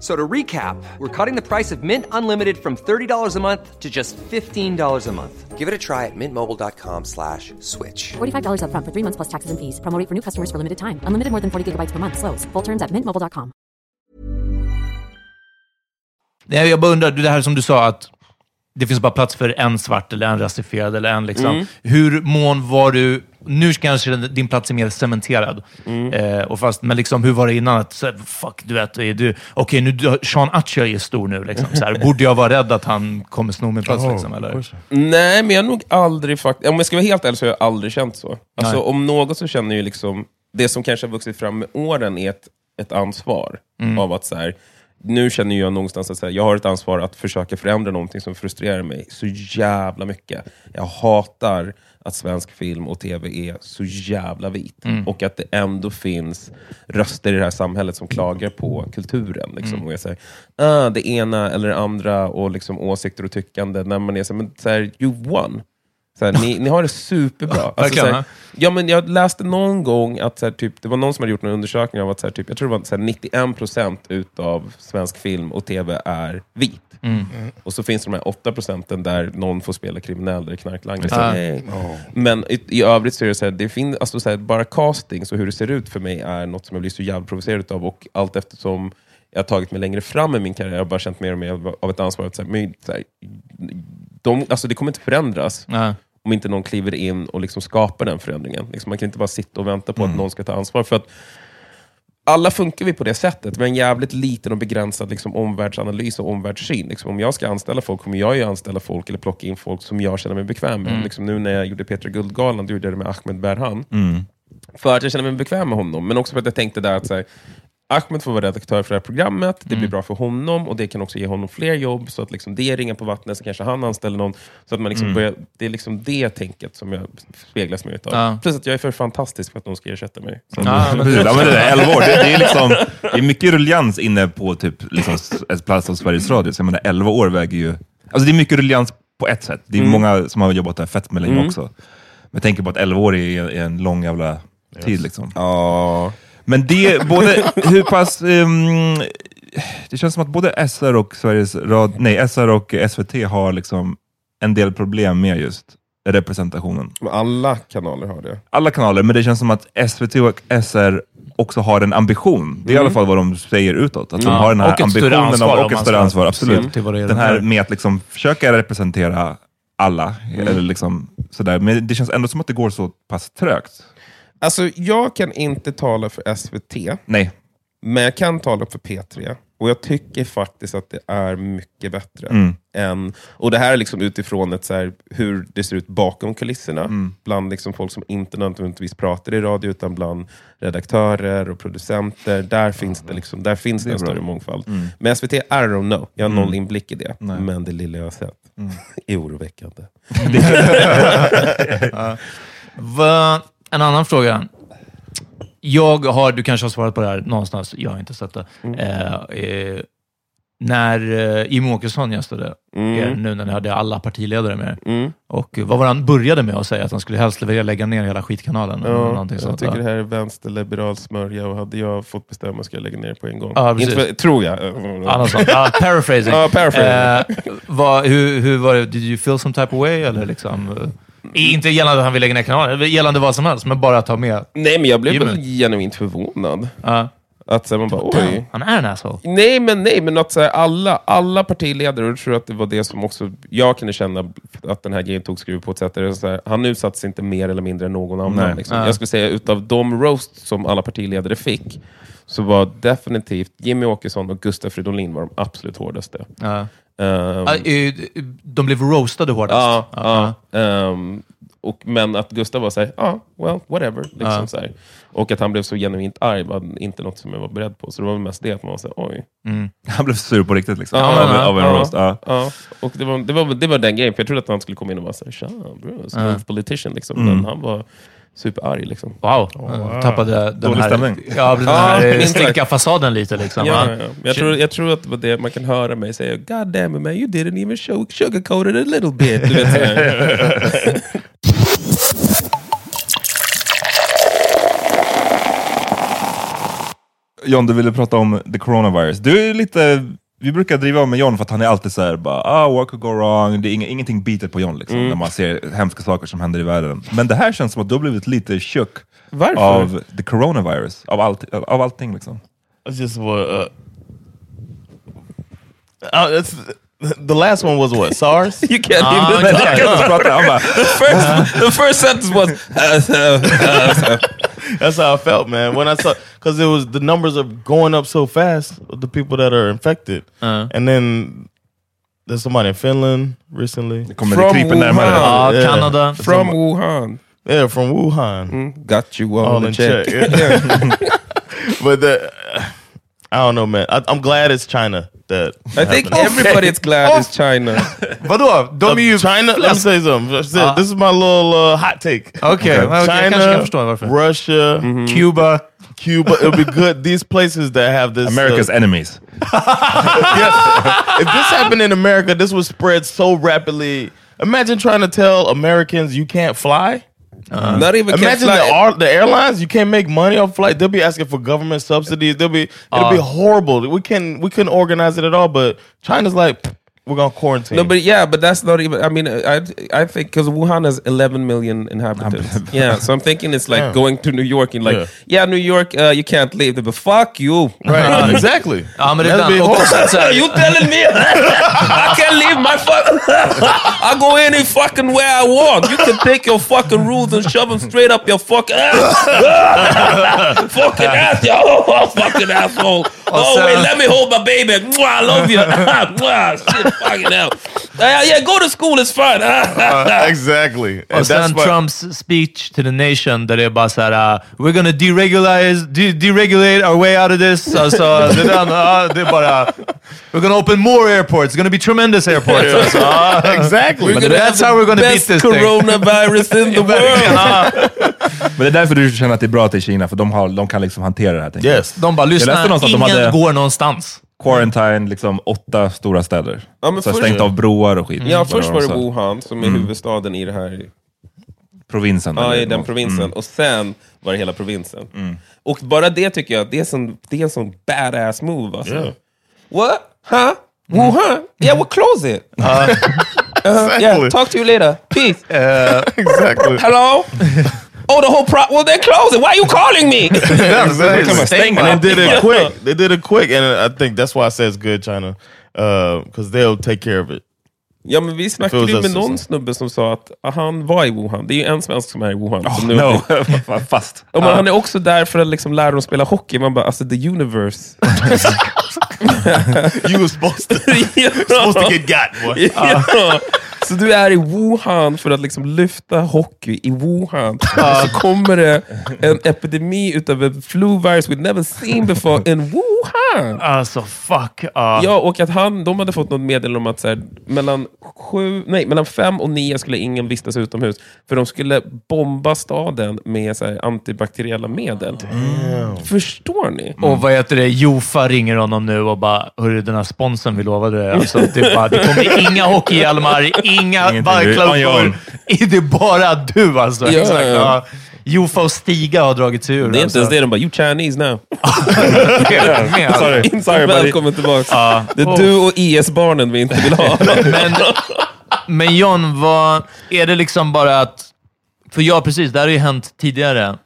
F: F- So to recap, we're cutting the price of Mint Unlimited from $30 a month to just $15 a month. Give it a try at mintmobile.com slash switch.
G: $45 upfront for three months plus taxes and fees. Promo rate for new customers for limited time. Unlimited more than 40 gigabytes per month. Slows. Full terms at mintmobile.com.
D: Nej, jag bara undrar, det här som du sa att det finns bara plats för en svart eller en rasifierad eller en liksom.
B: Mm.
D: Hur mån var du, nu kanske din plats är mer cementerad,
B: Mm.
D: eh, och fast, men liksom, hur var det innan? Att, här, fuck, du vet, är du, okej, nu, Sean Atcher är stor nu, liksom, så här, borde jag vara rädd att han kommer sno min plats?
C: Oh,
D: liksom, eller?
B: Nej, men jag har nog aldrig faktiskt... Om jag ska vara helt ärlig så har jag aldrig känt så. Alltså,
D: Nej.
B: om något så känner jag ju liksom... Det som kanske har vuxit fram med åren är ett, ett ansvar.
D: Mm.
B: Av att så här, nu känner jag någonstans att så här, jag har ett ansvar att försöka förändra någonting som frustrerar mig så jävla mycket. Jag hatar att svensk film och tv är så jävla vit.
D: Mm.
B: Och att det ändå finns röster i det här samhället som klagar på kulturen. Liksom,
D: Mm.
B: och jag säger, ah, det ena eller det andra och liksom åsikter och tyckande. När man är så här, men så här. Så här, ni, ni har det superbra. Alltså,
D: Verkligen,
B: så
D: ja.
B: men jag läste någon gång att så här, typ, det var någon som hade gjort en undersökning av att så här, typ, jag tror det var så här, 91% utav svensk film och tv är vit.
D: Mm.
B: Och så finns det de här 8 procenten där någon får spela kriminell eller knarklangare.
D: Ja.
B: nej. Men i, i övrigt så är det så här, det finns, alltså, så här, bara castings och hur det ser ut för mig är något som jag blir så jävla provocerad av. Och allt eftersom jag har tagit mig längre fram i min karriär, jag har bara känt mer och mer av- ett ansvar. Att, så här, men, så här, de, alltså, det kommer inte förändras
D: Nej.
B: om inte någon kliver in och liksom skapar den förändringen. Liksom, man kan inte bara sitta och vänta på
D: Mm.
B: att någon ska ta ansvar. För att alla funkar vi på det sättet. Vi har en jävligt liten och begränsad liksom, omvärldsanalys och omvärldssyn. Liksom, om jag ska anställa folk kommer jag ju anställa folk eller plocka in folk som jag känner mig bekväm med.
D: Mm.
B: Liksom, nu när jag gjorde Petra Guldgalan, då gjorde jag det med Ahmed Berhan.
E: Mm.
B: För att jag känner mig bekväm med honom, men också för att jag tänkte där att så här, Ahmed får vara redaktör för det här programmet, det blir
D: Mm.
B: bra för honom och det kan också ge honom fler jobb, så att liksom det ringar på vattnet, så kanske han anställer någon. Så att man liksom
D: Mm.
B: börjar, det är liksom det tänket som jag speglas mig utav.
D: Ja.
B: Plus att jag är för fantastisk för att någon ska ersätta mig. Så
D: Ja, men-
E: Precis, ja, men det är 11 år. Det, det, är liksom, det är mycket ruljans inne på typ, liksom, ett plats som Sveriges Radio. Så jag menar, 11 år väger ju... Alltså det är mycket ruljans på ett sätt. Det är
B: Mm.
E: många som har jobbat där fett med länge
B: Mm.
E: också. Men jag tänker på att 11 år är, är en lång jävla tid. Liksom.
B: Ja.
E: Men det, både hur pass... ehm, det känns som att både SR och Sveriges Radio, nej, SR och SVT har liksom en del problem med just representationen.
B: Men alla kanaler har det.
E: Alla kanaler, men det känns som att SVT och SR också har en ambition. Det är i
B: Mm.
E: alla fall vad de säger utåt. Att de
D: Ja,
E: har den här
D: och
E: ambitionen
D: ansvar,
E: av, och ett större ansvar. Absolut.
D: till vad det är
E: Den
D: de
E: här med att liksom försöka representera alla.
B: Mm.
E: Eller liksom sådär. Men det känns ändå som att det går så pass trögt.
B: Alltså, jag kan inte tala för SVT,
E: Nej.
B: men jag kan tala för P3. Och jag tycker faktiskt att det är mycket bättre.
E: Mm.
B: än... Och det här är liksom utifrån ett så här, hur det ser ut bakom kulisserna.
E: Mm.
B: Bland liksom folk som inte nödvändigtvis pratar i radio, utan bland redaktörer och producenter. Där finns det, liksom, där finns det, en
E: bra.
B: större mångfald.
E: Mm.
B: Men SVT, I don't know. Jag har
E: Mm.
B: noll inblick i det.
E: Nej.
B: Men det lilla jag har sett
E: Mm.
B: är oroväckande.
D: Ja. Va, en annan fråga. Jag har, du kanske har svarat på det här någonstans, jag har inte sett det.
B: Mm.
D: Eh, eh, när eh, Jimmie Åkesson gästade
B: Mm.
D: er, nu när ni hade alla partiledare med er.
B: Mm.
D: Och vad var han började med att säga? Att han skulle helst vilja lägga ner hela skitkanalen?
B: Ja, jag
D: sånt,
B: tycker
D: ja.
B: det här är vänsterliberal smörja och hade jag fått bestämma skulle jag lägga ner på en gång.
D: Ja.
B: Inte tror jag.
D: Ja. Ja, paraphrasing.
B: Ja, paraphrasing.
D: Eh, vad, hur, hur var det? Did you feel some type of way? Eller liksom, eh, inte gällande att han vill lägga ner kanalen, gällande vad som helst, men bara att ta med.
B: Nej, men jag blev
D: Jimmy.
B: väl genuint förvånad.
D: Ja.
B: Att så här, man bara, oj.
D: Han är en asshole.
B: Nej, men nej, men att så här, alla, alla partiledare, och jag tror att det var det som också jag kunde känna att den här grejen tog skruv på ett sätt. Där det är så här, han utsattes inte mer eller mindre än någon annan.
E: Nej.
B: Liksom.
D: Ja.
B: Jag skulle säga utav de roast som alla partiledare fick, så var definitivt Jimmy Åkesson och Gustaf Fridolin var de absolut hårdaste.
D: Ja. Ja, eh, de blev roastade hårdast.
B: Ja,
D: Ja.
B: ja. Ehm, och, men att Gustav var såhär, ja, well, whatever. Liksom så här. Och att han blev så genuint arg var inte något som jag var beredd på. Så det var väl mest det att man var såhär, oj.
D: Mm.
E: Han blev sur på riktigt liksom.
B: Ja,
E: av, av en roast. Ja.
B: Och det var, det, var, det var den grejen, för jag trodde att han skulle komma in och vara såhär, tja, bro, smooth politician. Liksom.
E: Mm.
B: Men han var superarg. Liksom.
D: Wow. Jag tappade den
E: Dålig
D: här,
E: stämning.
D: ja, den här slinka fasaden lite. Liksom,
B: Ja, ja, ja. Jag, tror, jag tror att det man kan höra mig säga, God damn it man, you didn't even show, sugarcoat it a little bit. Du vet.
E: John, du ville prata om the coronavirus. Du är lite... Vi brukar driva om med John för att han är alltid såhär, bara, ah, what could go wrong? Det är ing- ingenting biter på John liksom,
B: Mm.
E: när man ser hemska saker som händer i världen. Men det här känns som att du har blivit lite tjock av the coronavirus, av, allt, av allting liksom.
C: It's just what. Uh, uh, the last one was what SARS.
B: You can't
D: Ah,
B: even...
D: exakt.
E: Jag kan inte prata, han
B: the, first, the first sentence was... uh, uh, uh,
C: That's how I felt, man. When I saw, because it was the numbers are going up so fast of the people that are infected,
D: Uh.
C: and then there's somebody in Finland recently.
E: kommer
B: From
E: det kryper närmare.
B: Wuhan.
D: Ja,
C: Yeah.
D: Kanada.
B: from Wuhan.
C: Yeah, from Wuhan.
B: Mm, got you all,
C: All
B: in
C: in
B: check.
C: check. but the, I don't know, man. I, I'm glad it's China that.
B: I think everybody's glad it's China.
D: But Vadå? De är ju...
C: China. Let me say something.
D: Ah.
C: This is my little uh, hot take.
D: Okej, okay. jag
C: China. Russia,
B: Mm-hmm.
D: Cuba.
C: Cuba. It'll be good. These places that have this.
E: America's
C: uh,
E: enemies.
C: if this happened in America, this would spread so rapidly. Imagine trying to tell Americans you can't fly. Uh-huh.
B: Not even can
C: Imagine the, ar- the airlines. You can't make money off flight. They'll be asking for government subsidies. They'll be it'll be uh. horrible. We can we couldn't organize it at all. But China's like we're gonna quarantine.
B: No, but yeah, but that's not even. I mean, I I think because Wuhan has 11 million inhabitants. yeah, so I'm thinking it's like
C: Yeah.
B: going to New York and like,
C: Yeah.
B: yeah, New York, uh, you can't leave. They be fuck you.
C: right? exactly.
D: Ja, men det är
C: be
D: den. Och
C: horrible.
D: sen så här,
H: you telling me I can't leave my fuck? I go any fucking where I want. You can take your fucking rules and shove them straight up your fucking ass. fucking ass, oh, fucking asshole. Oh
D: sen-
H: wait, let me hold my baby. Mwah, I love you. Mwah, Shit, fucking hell. Uh, yeah, go to school. It's fine.
C: Uh, exactly. And
D: Och sen
C: that's why-
D: Trumps speech to the nation där det är bara såhär, uh, we're gonna deregulate, de deregulate our way out of this. Alltså, det, är den, ja, det är bara, we're gonna open more airports, it's gonna be tremendous airports. Alltså, ja.
C: Uh, exactly.
D: But that's how we're gonna beat
H: Best
D: this thing.
H: coronavirus in the world.
D: Uh,
E: Men det är därför du känner att det är bra att det är Kina, för de, har, de kan liksom hantera det här.
C: Yes.
D: De bara, lyssna, ingen
E: att de hade-
D: går någonstans.
E: Quarantine, liksom åtta stora städer.
B: Ja, men
E: så
B: först-
E: stängt av broar och skit.
B: Ja, först var det. Wuhan som är huvudstaden i det här
E: Provinsen.
B: Ja, i den
E: något.
B: provinsen.
E: Mm.
B: Och sen var det hela provinsen. Och bara det tycker jag, det är, sån, det är en sån badass move alltså.
C: Yeah.
B: What? Huh? Wuhan? Yeah, we'll close it. Uh-huh. Yeah, talk to you later. Peace.
C: exactly.
B: Hello? oh, the whole pro... Well, then close it. Why are you calling me?
C: exactly. And they did it quick. They did it quick, and I think that's why I say it's good, China, because they'll take care of it.
B: ja, men vi snackade ju med någon snubbe som sa att ah, han var i Wuhan. Det är ju en svensk som är i Wuhan. som nu
E: No, fast.
B: Ja, men Han är också där för att liksom lära dem spela hockey. Man bara, alltså the universe.
C: You were supposed to supposed to get got, boy.
B: Ja. Så du är i Wuhan för att liksom lyfta hockey i Wuhan. Och så kommer det en epidemi utav en flu virus we've never seen before in Wuhan.
D: Alltså fuck. ja.
B: Ja, och att han, de hade fått något meddelande om att så här, mellan, sju, nej, mellan fem och nio skulle ingen vistas utomhus. För de skulle bomba staden med så här, antibakteriella medel. Förstår ni?
D: Och vad heter det? Jofa ringer honom nu och bara, hörru den här sponsorn vi lovade. Alltså, det, bara, det kommer inga hockeyhjälmar, inga
E: on
D: Det är bara du alltså.
B: Ja,
D: Exakt,
B: ja.
D: Jofa och Stiga har dragit sig ur.
B: Det är inte
D: alltså.
B: ens det, de bara “You Chinese now”.
D: Med.
E: Sorry. Sorry,
B: välkommen tillbaka.
D: Ja.
B: Det är du och IS-barnen vi inte vill ha.
D: Men, men John, vad, är det liksom bara att... För ja, precis, det här har ju hänt tidigare.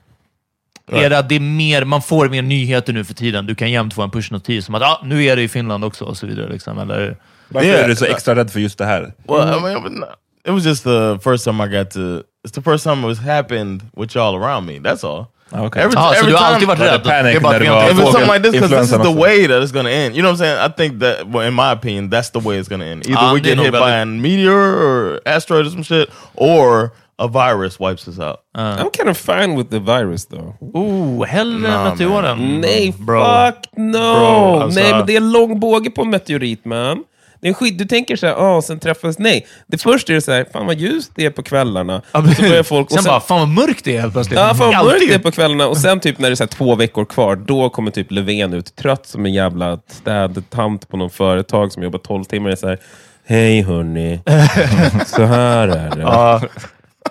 D: Är det att det är mer, man får mer nyheter nu för tiden? Du kan jämt få en pushnotis som att ah, nu är det i Finland också och så vidare. Liksom, eller?
C: Yeah.
E: är du så extra rädd för just det här?
C: Well, I mean, it was just the first time I got to. It's the first time it was happened with y'all around me. That's all.
E: Ah, okay.
C: Every,
D: Ah,
C: every
D: har
C: time,
D: alltid varit
E: Var det
D: rädd?
E: panic
D: Det
E: det
D: inte
C: if it's something like this, because this is the way that it's going to end. You know what I'm saying? I think that, well, in my opinion, that's the way it's going to end. Either
D: Ah,
C: we
D: det
C: get hit by a meteor or asteroid or some shit, or a virus wipes us out.
B: I'm kind of fine with the virus though.
D: Oh, hellre
C: Nah,
D: meteoren.
B: Nej,
D: Bro.
B: fuck no!
C: Bro, alltså-
B: Nej, men det är lång båge på en meteorit, man. Det är skit. Du tänker så här, ah, sen träffas... Nej, det först är det så här, fan vad ljust det är på kvällarna. Och så börjar folk...
D: Sen,
B: och
D: bara, fan vad mörkt det är helt plötsligt.
B: Ja, fan vad mörkt det är på kvällarna. Och sen typ när det är så här två veckor kvar, då kommer typ Löfven ut trött som en jävla städtant på någon företag som jobbar 12 timmar. Och är så här, hej hörni, så här är det.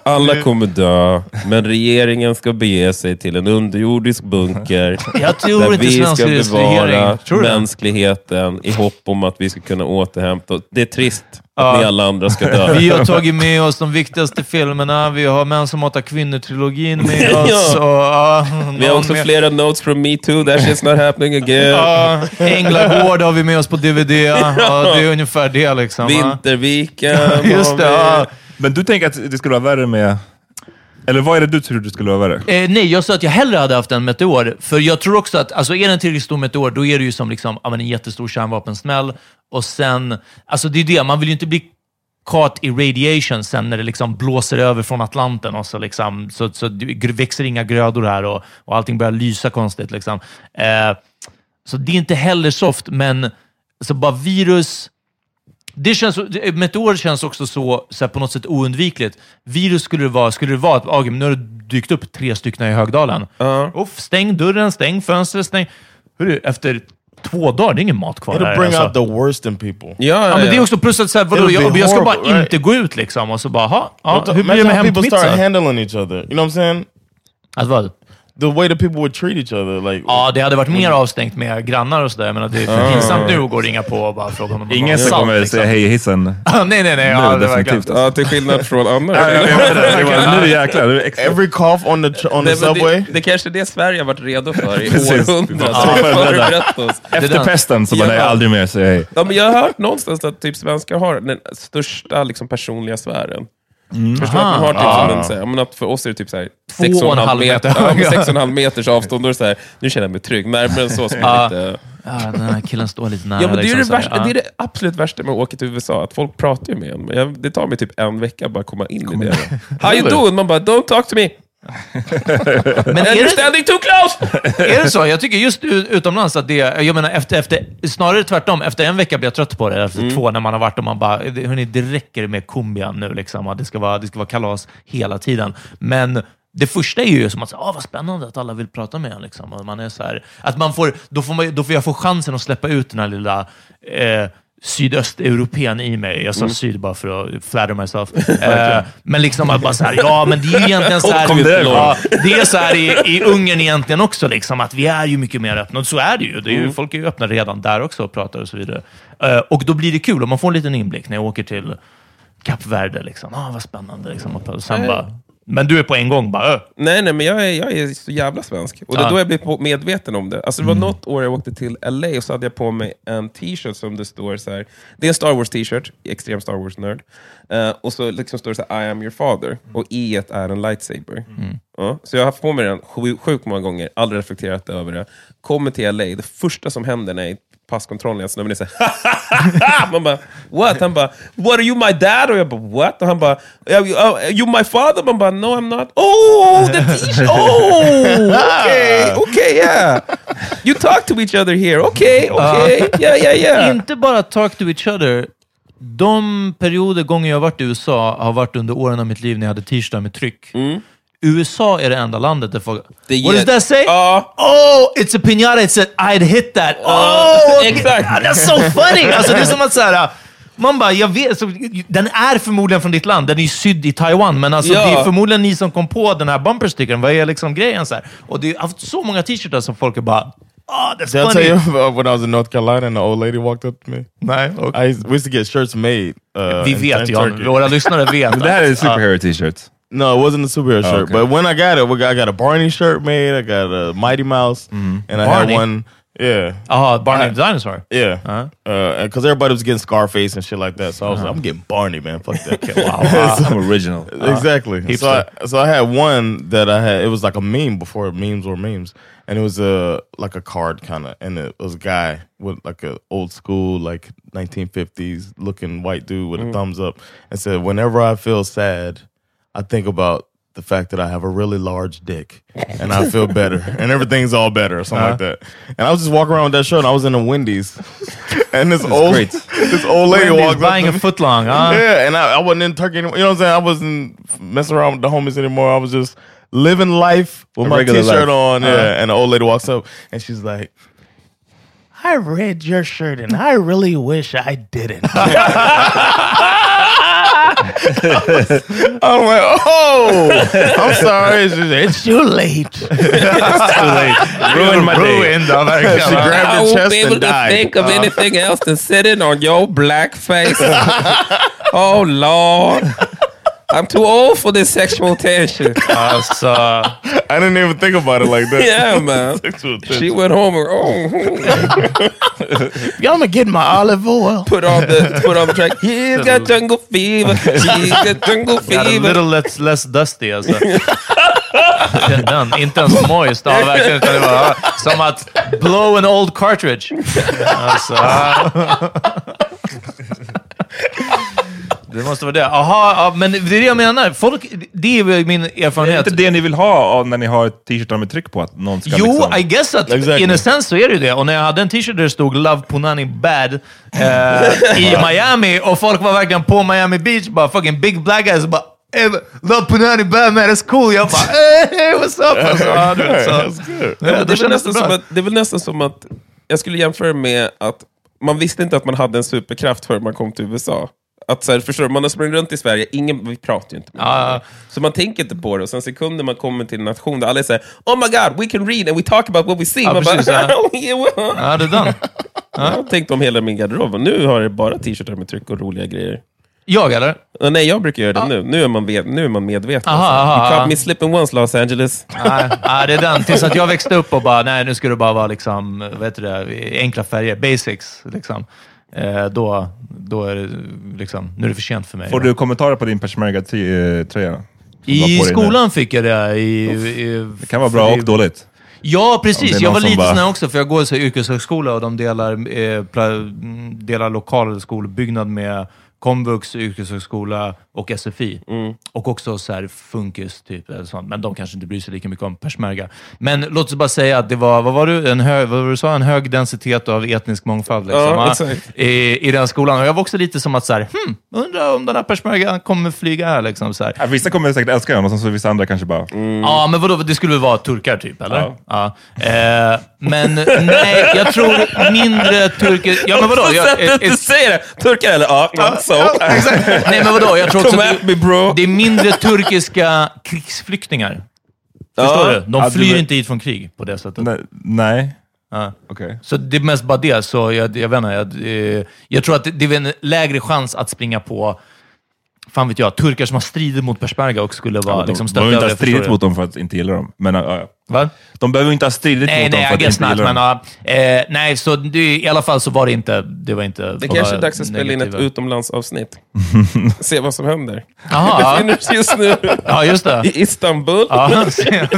B: Alla kommer dö, men regeringen ska bege sig till en underjordisk bunker
D: Jag tror
B: där
D: inte
B: vi
D: svensk
B: ska bevara
D: regering. Tror du det?
B: mänskligheten i hopp om att vi ska kunna återhämta oss. Det är trist att
D: Ja.
B: ni alla andra ska dö.
D: Vi har tagit med oss de viktigaste filmerna. Vi har Män som hatar kvinnor-trilogin med oss.
B: Ja.
D: Och, ja,
B: Vi har
D: någon
B: också
D: mer-
B: flera notes from me too. That shit's not happening again.
D: Ja, Änglagård har vi med oss på DVD. Ja, det är ungefär det liksom. ja.
B: Vinterviken
D: Just
B: har
D: det.
B: vi.
E: Men du tänker att det skulle vara värre med... Eller vad är det du tror det skulle vara värre?
D: Eh, nej, jag sa att jag hellre hade haft en meteor. För jag tror också att, alltså är det en tillräckligt stor meteor, då är det ju som liksom, ja, men en jättestor kärnvapensmäll. Och sen, alltså det är det, man vill ju inte bli caught i radiation sen när det liksom blåser över från Atlanten och så, liksom, så, så det växer inga grödor här och, och allting börjar lysa konstigt. Liksom. Eh, så det är inte heller soft, men så bara virus... Det känns, meteor känns också så, så här, på något sätt oundvikligt. Virus skulle det vara, skulle det vara att ah, nu har det dykt upp tre stycken i Högdalen. Uff, stäng dörren, stäng fönstret, stäng... Hörru, efter två dagar, det är ingen mat kvar
C: It'll
D: här.
C: bring
D: alltså.
C: out the worst in people.
B: Ja, ja,
D: Ja, men det är
B: ja.
D: också plus att så här, vadå, jag, jag ska bara
C: horrible, right?
D: inte gå ut liksom och så bara, ha, ja, hur blir det med
C: how people start handling each other. You know what I'm saying?
D: Att vad?
C: The way that people would treat each other. Like,
D: Ja, det hade varit mer avstängt med grannar och sådär. Men det är för pinsamt nu att gå och ringa på och bara fråga om de
E: Ingen som kommer
D: liksom.
E: säga hej i hissen.
D: nej, nej, nej. Ja, det är verkligen.
E: definitivt.
B: Ja, till skillnad från andra.
E: Nu jäklar. Nu är det extra.
C: every cough on the on the subway.
B: det, det kanske är det Sverige har varit redo för i århundraden.
E: Efter pesten så bara, nej, aldrig mer säga hej.
B: Ja, men jag har hört någonstans att typ svenskar har den största liksom, personliga sfären. Förstår du? Att man har typ
D: Aha.
B: som en, så här, men att för oss är det typ så här,
D: Två
B: sex
D: och en halv meter
B: ja, men
D: höga.
B: sex och en halv meters avstånd. Då är det så här, nu känner jag mig trygg. Närmare än så. så är det
D: Ja.
B: lite,
D: Ja, den här killen står lite nära.
B: ja, men det, är
D: liksom,
B: det,
D: så här.
B: värsta, det är det absolut värsta med att åka till USA, att folk pratar ju med en. Det tar mig typ en vecka att bara komma in i det. How you doing? Man bara, don't talk to me.
D: Men är
B: You're
D: det,
B: standing too close!
D: är det så? Jag tycker just utomlands att det, jag menar efter, efter, snarare tvärtom. Efter en vecka blir jag trött på det. Efter två när man har varit och man bara, hörni, det räcker med kumbian nu liksom. Att Det ska, vara, det ska vara kalas hela tiden. Men det första är ju som att, ah, vad spännande att alla vill prata med en. Liksom. Och man är så här, att man får, då, får man, då får jag få chansen att släppa ut den här lilla eh, sydösteuropén i mig. Jag sa syd bara för att flatter myself. Eh, men liksom att bara så här, ja men det är ju egentligen så här,
E: därifrån.
D: ja, det är så här i, i Ungern egentligen också, liksom, att vi är ju mycket mer öppna. Och så är det ju. Det är ju Folk är ju öppna redan där också och pratar och så vidare. Eh, och då blir det kul och man får en liten inblick när jag åker till Kap Verde. Liksom. Ah, vad spännande. Liksom. Och sen bara, men du är på en gång bara, "Ö."
B: Nej, nej, men jag är, jag är så jävla svensk. Och det är
D: Ja.
B: då jag blir på- medveten om det. Alltså, det var något år jag åkte till LA och så hade jag på mig en t-shirt som det står så här. Det är en Star Wars t-shirt, extrem Star Wars-nörd. Eh, och så liksom står det så här, I am your father. Och i är en lightsaber. Ja, så jag har haft på mig den sju- sjukt många gånger, aldrig reflekterat över det. Kommer till LA, det första som händer när jag passkontrollen, jag snubben är såhär, man bara, what? Han bara, what are you my dad? Och jag bara, what? Och han bara, "Yeah, you, you my father? Man bara, no I'm not. Oh, the t-shirt! Oh, okay, okay, yeah. You talk to each other here, okay, okay, yeah, yeah, yeah.
D: Inte bara talk to each other. De perioder, gånger jag har varit i USA, har varit under åren av mitt liv när jag hade t-shirtar med tryck. USA är det enda landet där folk...
B: Det
D: What does that say?
B: Ja.
D: Oh, it's a piñata. It said I'd hit that. Oh,
B: exakt.
D: That's so funny! Alltså, det är som att så här, man bara, jag vet, så, den är förmodligen från ditt land. Den är ju sydd i Taiwan, men alltså,
B: Ja.
D: det är förmodligen ni som kom på den här bumperstickern. Vad är liksom grejen? Så här? Och det har haft så många t-shirtar som folk är bara, oh, that's
C: Did I tell
D: funny.
C: you about when I was in North Carolina and the old lady walked up to me?
D: Nej,
C: I used, we used to get shirts made. Uh,
D: Vi vet
C: Turkey.
D: våra lyssnare vet.
E: Det här är superhero t-shirt.
C: No, it wasn't a superhero
E: Oh,
C: shirt.
E: okay.
C: But when I got it, we got, I got a Barney shirt made. I got a Mighty Mouse, and I
D: Barney?
C: had one. Yeah,
D: Jaha, Barney
C: I-
D: the Dinosaur.
C: yeah.
D: Uh-huh.
C: Uh, because everybody was getting Scarface and shit like that, so I was like, I'm getting Barney, man. Fuck that.
D: Wow.
E: I'm original.
C: exactly. So I, so I had one that I had. It was like a meme before memes were memes, and it was a like a card kind of, and it was a guy with like a old school like 1950s looking white dude with a thumbs up, and said, "Whenever I feel sad, I think about." The fact that I have a really large dick and I feel better and everything's all better or something like that. And I was just walking around with that shirt and I was in a Wendy's and this old
E: great.
C: this old lady
D: Wendy's
C: walked up
D: buying
C: to
D: a
C: me.
D: footlong, huh?
C: Yeah, and I, I wasn't in Turkey anymore. You know what I'm saying? I wasn't messing around with the homies anymore. I was just living life with
E: A
C: my t-shirt
E: life.
C: on. Yeah,
D: Uh-huh.
C: and the old lady walks up and she's like, I read your shirt and I really wish I didn't. I'm like, oh, I'm sorry. It's, just, it's too late.
E: It's too late. Ruined my day.
D: Ruined, ja, verkligen.
C: She grabbed
B: I
C: her
B: won't
C: chest
B: be able
C: and
B: to
C: died.
B: think of uh-huh. anything else than sitting on your black face. oh Lord. I'm too old for this sexual tension.
D: Alltså,
C: I didn't even think about it like that.
B: Yeah, man.
C: Sexual
B: She went home and oh,
C: I'm gonna get my olive oil.
B: put on the put on the track. He's got jungle fever. She's got jungle
D: got a
B: fever.
D: little less, less dusty alltså. Den, den, inte ens moist. Ja, verkligen. Utan det var ja, som att blow an old cartridge. Alltså, ja. Det måste vara det. Jaha, ja, men det är det jag menar. Folk, det är min
E: Det är
D: erfarenhet.
E: inte det ni vill ha av när ni har t-shirtar med tryck på att någon ska
D: Jo,
E: liksom...
D: I guess att
C: Exactly.
D: in a sense så är det ju det. Och när jag hade en t-shirt där det stod Love Punani Bad eh, i Miami och folk var verkligen på Miami Beach, bara fucking big black guys bara "Eh, Love Punani Bad man, that's cool. Jag bara hey, what's up? Alltså, ja, du vet, så.
C: That's good.
B: Ja, men det, är väl
D: kändes
B: nästan
D: det bra.
B: som att, det är väl nästan som att, jag skulle jämföra med att man visste inte att man hade en superkraft förrän man kom till USA. Att så här, förstår du, man har sprungit runt i Sverige, ingen, vi pratar ju inte med
D: Ja,
B: varandra.
D: ja.
B: Så man tänker inte på det, och sen sekunder man kommer till en nation där alla säger Oh my god, we can read and we talk about what we see.
D: Ja,
B: man
D: precis,
B: bara,
D: ja.
B: "Oh, yeah, well."
D: Ja, det är den.
B: Jag har tänkt om hela min garderob, och nu har jag bara t-shirtar med tryck och roliga grejer.
D: Jag eller?
B: Nej, jag brukar göra det nu. Nu är man, nu är man medveten.
D: Aha,
B: alltså.
D: aha,
B: you caught me slipping once, Los Angeles.
D: Nej, nej, det är den. Tills att jag växte upp och bara, nej nu ska det bara vara liksom, vad heter det, enkla färger, basics. Liksom. Eh, då, då är det liksom, nu är det för sent för mig.
E: Får du kommentarer på din Peshmerga-tröja?
D: I skolan fick jag det. I, i,
E: Det kan vara bra och dåligt.
D: Ja, precis. Jag var lite
E: bara-
D: sån här också, för jag går i yrkeshögskola och de delar, eh, delar lokal skolbyggnad med komvux, yrkeshögskola och SFI. Och också så här funkis, typ. Eller sånt. Men de kanske inte bryr sig lika mycket om persmärga. Men låt oss bara säga att det var, vad var du? En hög, vad var du sa? En hög densitet av etnisk mångfald. Liksom,
B: Ja, exakt.
D: I, I den skolan. Och jag var också lite som att så här, hmm, undrar om den här persmärgan kommer flyga här. Liksom, så här.
E: Ja, vissa kommer säkert älska den och sen så vissa andra kanske bara...
D: Ja, men vadå? Det skulle väl vara turkar typ, eller?
E: Ja.
D: Ja. Eh, men nej, jag tror mindre turker... Ja, men vadå? Jag,
B: du
D: ett,
B: säger det! Turkar eller? Ja, ja, så.
D: nej, men vadå? Jag tror också
B: Come
D: att
B: bro.
D: det är mindre turkiska krigsflyktingar. Förstår du? De
E: du
D: flyr inte hit från krig på det sättet.
E: Nej. nej.
D: Ja.
E: Okej.
D: Så det är mest bara det. Så jag, jag vet inte, jag, eh, jag tror att det, det är en lägre chans att springa på fan vet jag, turkar som har stridit mot persperga och skulle vara
E: Ja, de
D: liksom
E: behöver inte
D: stötta
E: ha stridit mot dem för att inte gilla dem. Men, ja.
D: Va?
E: De behöver inte ha stridit
D: Nej,
E: mot dem
D: nej,
E: för
D: I
E: att inte gilla
D: Men,
E: dem.
D: ja, eh, nej, så det, i alla fall så var det inte... Det var inte
B: Det kanske är dags att spela in ett utomlandsavsnitt. Se vad som händer.
D: Jaha,
B: Vi befinner oss just nu
D: ja, just det.
B: i Istanbul.
D: Ja,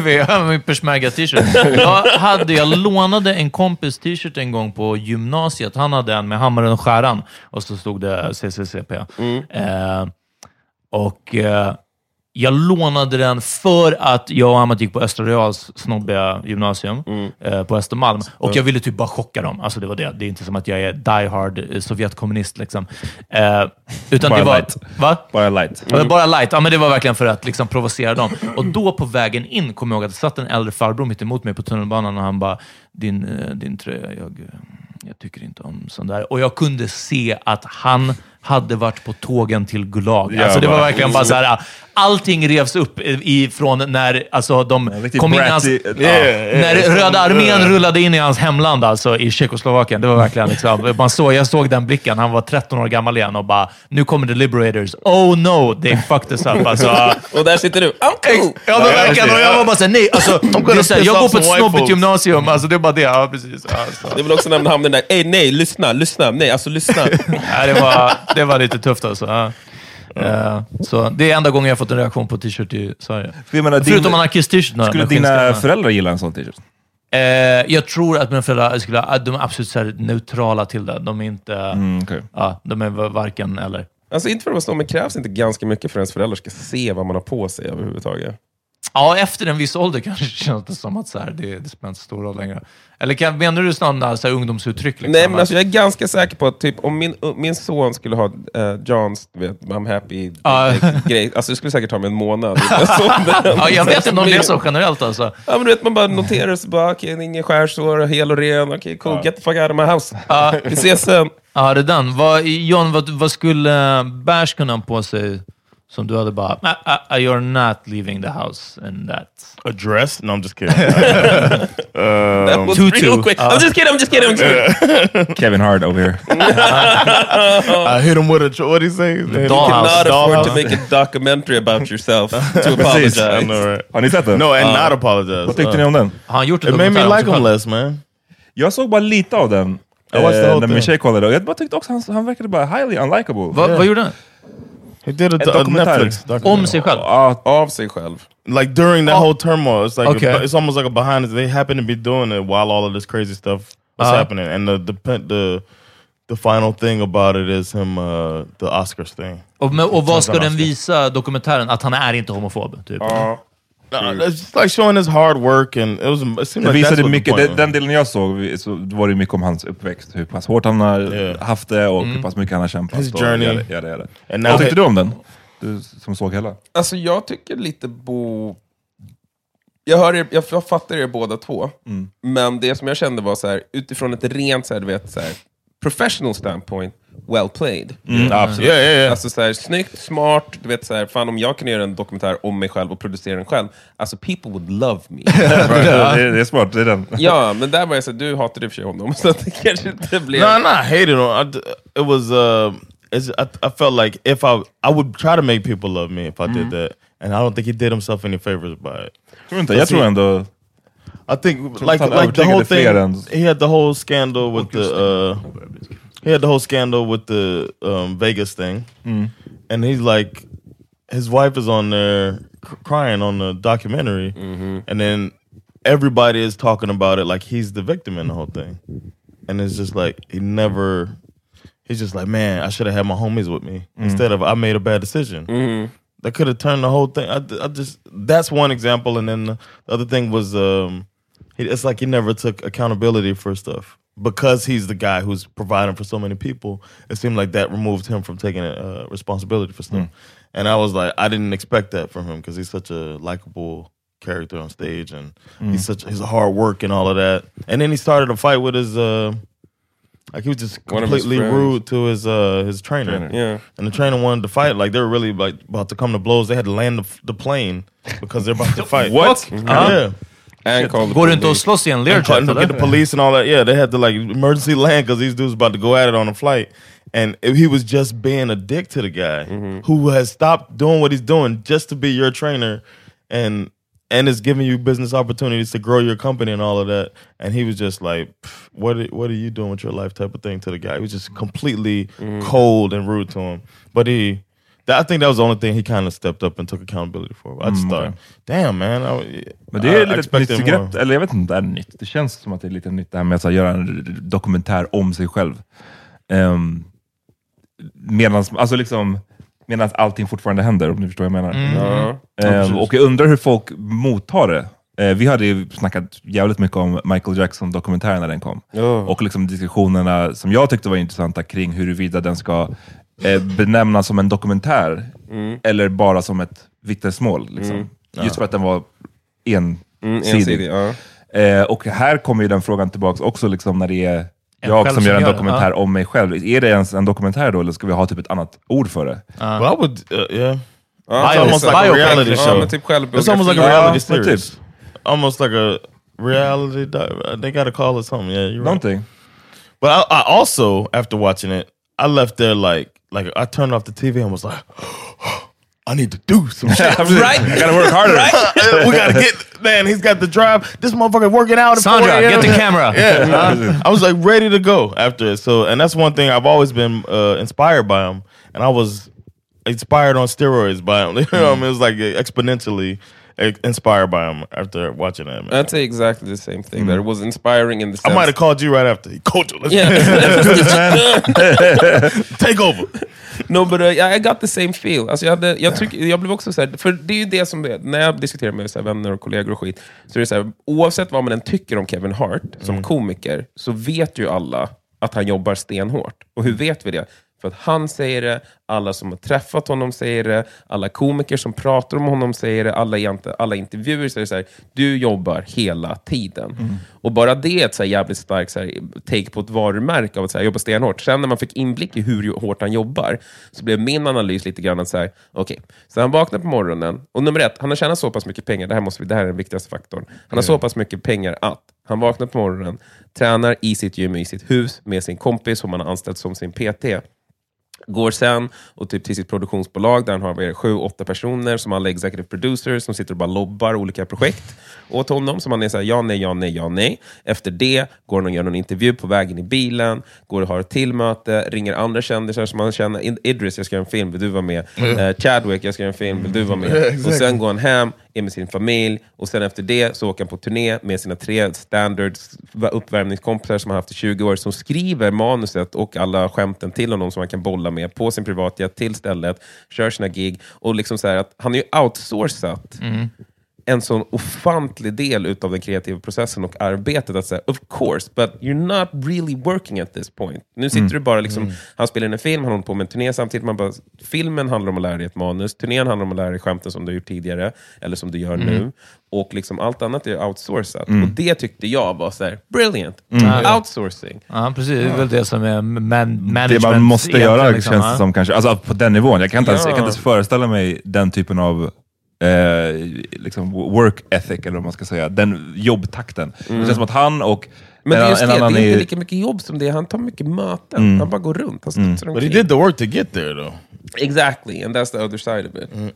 D: vi har min persmärga-t-shirt. Jag, hade, jag lånade en kompis t-shirt en gång på gymnasiet. Han hade en med hammaren och skäran och så stod det CCCP. Eh, och eh, jag lånade den för att jag och Amat gick på Östra Reals snobbiga gymnasium eh, på Östermalm. Och jag ville typ bara chocka dem. Alltså det var det. Det är inte som att jag är die hard eh, Sovjetkommunist. Liksom. Eh, utan
E: Bara
D: det var...
E: light.
D: Va?
E: Bara light.
D: Men Bara light. Ja, men det var verkligen för att liksom provocera dem. Och då på vägen in kom jag ihåg att det satt en äldre farbror mitt emot mig på tunnelbanan och han bara, din, eh, din tröja, jag, eh, jag tycker inte om sån där. Och jag kunde se att han hade varit på tågen till Gulag. Alltså det var verkligen bara så här, allting revs upp ifrån när alltså, de kom in i hans, ja,
E: Yeah,
D: när
E: yeah.
D: Röda armén rullade in i hans hemland, alltså i Tjeckoslovakien. Det var verkligen liksom, man såg, jag såg den blicken. Han var 13 år gammal igen och bara, nu kommer the liberators. Oh no, they fucked us up. Alltså,
B: Och där sitter du. I'm cool.
D: Ja, men verkligen. Och jag var bara såhär, nej. Alltså, det är så här, jag går på ett snobbigt gymnasium. Alltså, det är bara det. Ja, precis. Alltså.
B: Det väl också när man hamnar där, Ey, nej, lyssna, lyssna, nej, alltså lyssna.
D: Ja, det, var, det var lite tufft alltså. Ja. Eh, så det är enda gången jag fått en reaktion på t-shirt i Sverige.
E: Menar,
D: Förutom anarkist-t-shirtarna.
E: Skulle dina föräldrar gilla en sån t-shirt?
D: Eh, jag tror att mina föräldrar skulle, de är absolut så neutrala till det. De är inte...
E: Mm, okej.
D: ja, de är varken eller.
B: Alltså inte för att vara snobb, men krävs inte ganska mycket för ens föräldrar ska se vad man har på sig överhuvudtaget?
D: Ja, efter en viss ålder kanske känns det som att så här, det, det spelar inte så stor roll längre. Eller kan, menar du sådana så här, ungdomsuttryck? Liksom?
B: Nej, men alltså, jag är ganska säker på att typ, om min, min son skulle ha uh, Johns du vet, I'm happy
D: Ja.
B: eh, grej, alltså det skulle säkert ta mig en månad.
D: Ja, jag vet inte om det är så generellt alltså.
B: Ja, men du vet, man bara noterar så bara, okej, ingen skärsår, hel och ren, okej, cool, get the fuck out of my house.
D: Ja.
B: Vi ses sen.
D: Ja, det är den. Vad, John, vad, vad skulle Bärs kunna ha på sig som du hade bara, "Nej, uh, you're not leaving the house in that.
C: Address? No, I'm just kidding.
B: That
C: um,
B: was
D: Tutu.
B: real quick. I'm just kidding, I'm just kidding, I'm just kidding.
E: Kevin Hart over here.
C: I hit him with a what he say?
B: You
D: dollhouse.
B: cannot afford to make a documentary about yourself to apologize.
C: I know, right?
E: Har ni sett den?
C: No, and not apologize.
E: Vad tyckte
C: Uh,
E: ni om den?
D: Har han gjort en
C: It made me like him less, man.
E: Jag såg bara lite av den.
C: I watched the
E: eh,
C: whole
E: när
C: thing.
E: min tjej kollade och jag bara tyckte också han, han verkade bara highly unlikable.
D: Va, Vad gjorde han?
C: He did a, a. Netflix documentary.
D: Om sig själv?
E: Ja,
B: Av sig själv.
C: like during that
D: Oh.
C: whole turmoil. It's like
D: Okay.
C: a, it's almost like a behind. They happen to be doing it while all of this crazy stuff was
D: Uh-huh.
C: happening, and the the the the final thing about it is him uh, the Oscars thing.
D: Och, men, och vad ska den visa, dokumentären? Att han är inte homofob? Typ.
C: No, it's like showing his hard work, and it was. It seemed
E: Det
C: like that's
E: visade
C: what the
E: mycket,
C: point
E: den, den delen jag såg så var det mycket om hans uppväxt, hur pass hårt han har
C: Yeah.
E: haft det och hur pass mycket han har kämpat.
C: His journey.
E: göra det, göra det, göra det.
C: And now
E: Vad tyckte du om den? Du som såg hela.
B: Alltså jag tycker lite bo... Jag, hör er, jag fattar er båda två, men det som jag kände var så här, utifrån ett rent så här, du vet, så här, professional standpoint, well played.
E: Mm, absolut.
C: Yeah, yeah, yeah.
B: Alltså så här, snyggt, smart, du vet så här, fan om jag kunde göra en dokumentär om mig själv och producera den själv, alltså people would love me.
E: det, är, det är smart, det är den.
B: ja, men där var jag så här, du hatade i och för sig honom, så att det kanske inte blev...
C: No, I'm not hating on. I it was. Uh, I, I felt like if I I would try to make people love me if I did that, and I don't think he did himself any favors by it.
E: Tror inte? Jag tror ändå...
C: I think like
E: han
C: like the whole
E: övertygade fler än-
C: thing. He had the whole scandal with the. Uh, he had the whole scandal with the um, Vegas thing, and he's like, his wife is on there crying on the documentary, and then everybody is talking about it like he's the victim in the whole thing, and it's just like he never. He's just like, man, I should have had my homies with me instead of I made a bad decision. That could have turned the whole thing. I, I just that's one example, and then the other thing was um, it's like he never took accountability for stuff because he's the guy who's providing for so many people. It seemed like that removed him from taking uh, responsibility for stuff, and I was like, I didn't expect that from him because he's such a likable character on stage, and he's such he's hard work and all of that. And then he started a fight with his. Uh, like he was just
B: One of his
C: completely rude to his uh his trainer.
E: Trainer.
B: Yeah.
C: And the trainer wanted to fight. Like they were really like about to come to blows. They had to land the, the plane because they're about to fight.
E: What?
C: Yeah.
B: And call the
D: Går du inte och
B: police.
D: slåss i en
C: And to get the
D: eller?
C: police and all that. Yeah, they had to like emergency land because these dudes about to go at it on a flight. And if he was just being a dick to the guy who has stopped doing what he's doing just to be your trainer and and is giving you business opportunities to grow your company and all of that. And he was just like, "Pff, "What? Are, what are you doing with your life?" Type of thing to the guy. He was just completely cold and rude to him. But he, that, I think that was the only thing he kind of stepped up and took accountability for. I just thought, damn man, I,
E: Men det är
C: I, I
E: lite nytt
C: more.
E: grepp, eller jag vet inte om det är nytt. Det känns som att det är lite nytt det här med att göra en dokumentär om sig själv. Um, medans, alltså liksom, medan allting fortfarande händer, om ni förstår vad jag menar.
B: Ja.
E: Ehm, och jag undrar hur folk mottar det. Eh, vi hade ju snackat jävligt mycket om Michael Jackson-dokumentären när den kom. Och liksom diskussionerna som jag tyckte var intressanta kring huruvida den ska eh, benämnas som en dokumentär eller bara som ett vittnesmål. Liksom. Just för att den var ensidig.
B: Mm, ensidig, ja.
E: Eh, och här kommer ju den frågan tillbaka också liksom när det är
D: En
E: jag som gör en dokumentär
D: ja.
E: om mig själv. Är det ens en dokumentär då, eller ska vi ha typ ett annat ord för det?
C: Well, I would, uh, yeah.
B: Ja,
C: It's almost like a reality
B: Ja,
C: show.
B: men typ
C: It's almost like a reality
E: Ja,
C: series. Almost like a reality. Di- they got to call it something. Yeah, you're right.
E: Någonting.
C: But I, I also, after watching it, I left there like, like I turned off the TV and was like, I need to do some shit.
E: right? I gotta work harder. Right?
C: we gotta get man. He's got the drive. This motherfucker working out. at
D: Sandra,
C: 4
D: get the camera.
C: Yeah, I was like ready to go after it. So, and that's one thing I've always been uh, inspired by him, and I was inspired on steroids by him. You know, what I mean? it was like exponentially inspired by him after watching that. Man.
B: I'd say exactly the same thing. That it was inspiring in the
C: I
B: sense...
C: might have called you right after. Coach, let's
B: Yeah.
C: take over.
B: No, but uh, I got the same feel. Alltså, jag, hade, jag, tyck, jag blev också så här, för det är ju det som det är. När jag diskuterar med så här, vänner och kollegor och skit, så är det så här, oavsett vad man än tycker om Kevin Hart som komiker, så vet ju alla att han jobbar stenhårt. Och hur vet vi det? För att han säger det, alla som har träffat honom säger det, alla komiker som pratar om honom säger det, alla, alla intervjuer säger så här, du jobbar hela tiden. Och bara det är ett så jävligt starkt så take på ett varumärke av att så här, jobba stenhårt. Sen när man fick inblick i hur hårt han jobbar, så blev min analys lite grann att så här, okej, så han vaknar på morgonen, och nummer ett, han har tjänat så pass mycket pengar, det här, måste vi, det här är den viktigaste faktorn. Han har så pass mycket pengar att han vaknar på morgonen, tränar i sitt gym i sitt hus med sin kompis som han har anställt som sin PT. Går sen och typ till sitt produktionsbolag där han har sju, åtta personer som alla executive producers som sitter och bara lobbar olika projekt åt honom. Som han är såhär, ja, nej, ja, nej, ja, nej. Efter det går han och gör någon intervju på vägen i bilen, går och har ett till möte, ringer andra kändisar som han känner. Idris, jag ska göra en film, vill du vara med?
C: Mm.
B: Eh, Chadwick, jag ska göra en film, vill du vara med?
C: Ja,
B: och sen går han hem, är med sin familj. Och sen efter det så åker han på turné med sina tre standards uppvärmningskompisar som han haft i 20 år som skriver manuset och alla skämten till honom som han kan bolla med på sin privatjet till stället, kör sina gig. Och liksom så här att han är ju outsourcat. Mm en sån ofantlig del utav den kreativa processen och arbetet. Att säga, of course, but you're not really working at this point. Nu sitter
E: Mm.
B: du bara, liksom,
E: Mm.
B: han spelar in en film, han håller på med en turné samtidigt. Man bara, filmen handlar om att lära dig ett manus, turnén handlar om att lära dig skämten som du har gjort tidigare, eller som du gör
D: Mm.
B: nu. Och liksom allt annat är outsourcat.
E: Mm.
B: Och det tyckte jag var så här, brilliant.
D: Mm.
B: Outsourcing.
D: Ja, precis. Det är väl det som är man management.
E: Det man måste göra
D: liksom,
E: känns det som kanske, alltså på den nivån. Jag kan inte, ens,
B: Ja.
E: jag kan inte ens föreställa mig den typen av eh, liksom work ethic, eller vad man ska säga. Den jobbtakten. Det känns som att han och
B: Men det är
E: en,
B: just
E: en
B: det,
E: annan
B: det är inte lika mycket jobb som det. Han tar mycket möten.
E: Mm.
B: Han bara går runt. Han
E: Mm.
C: But he did the work to get there though.
B: Exactly, and that's the other side of it.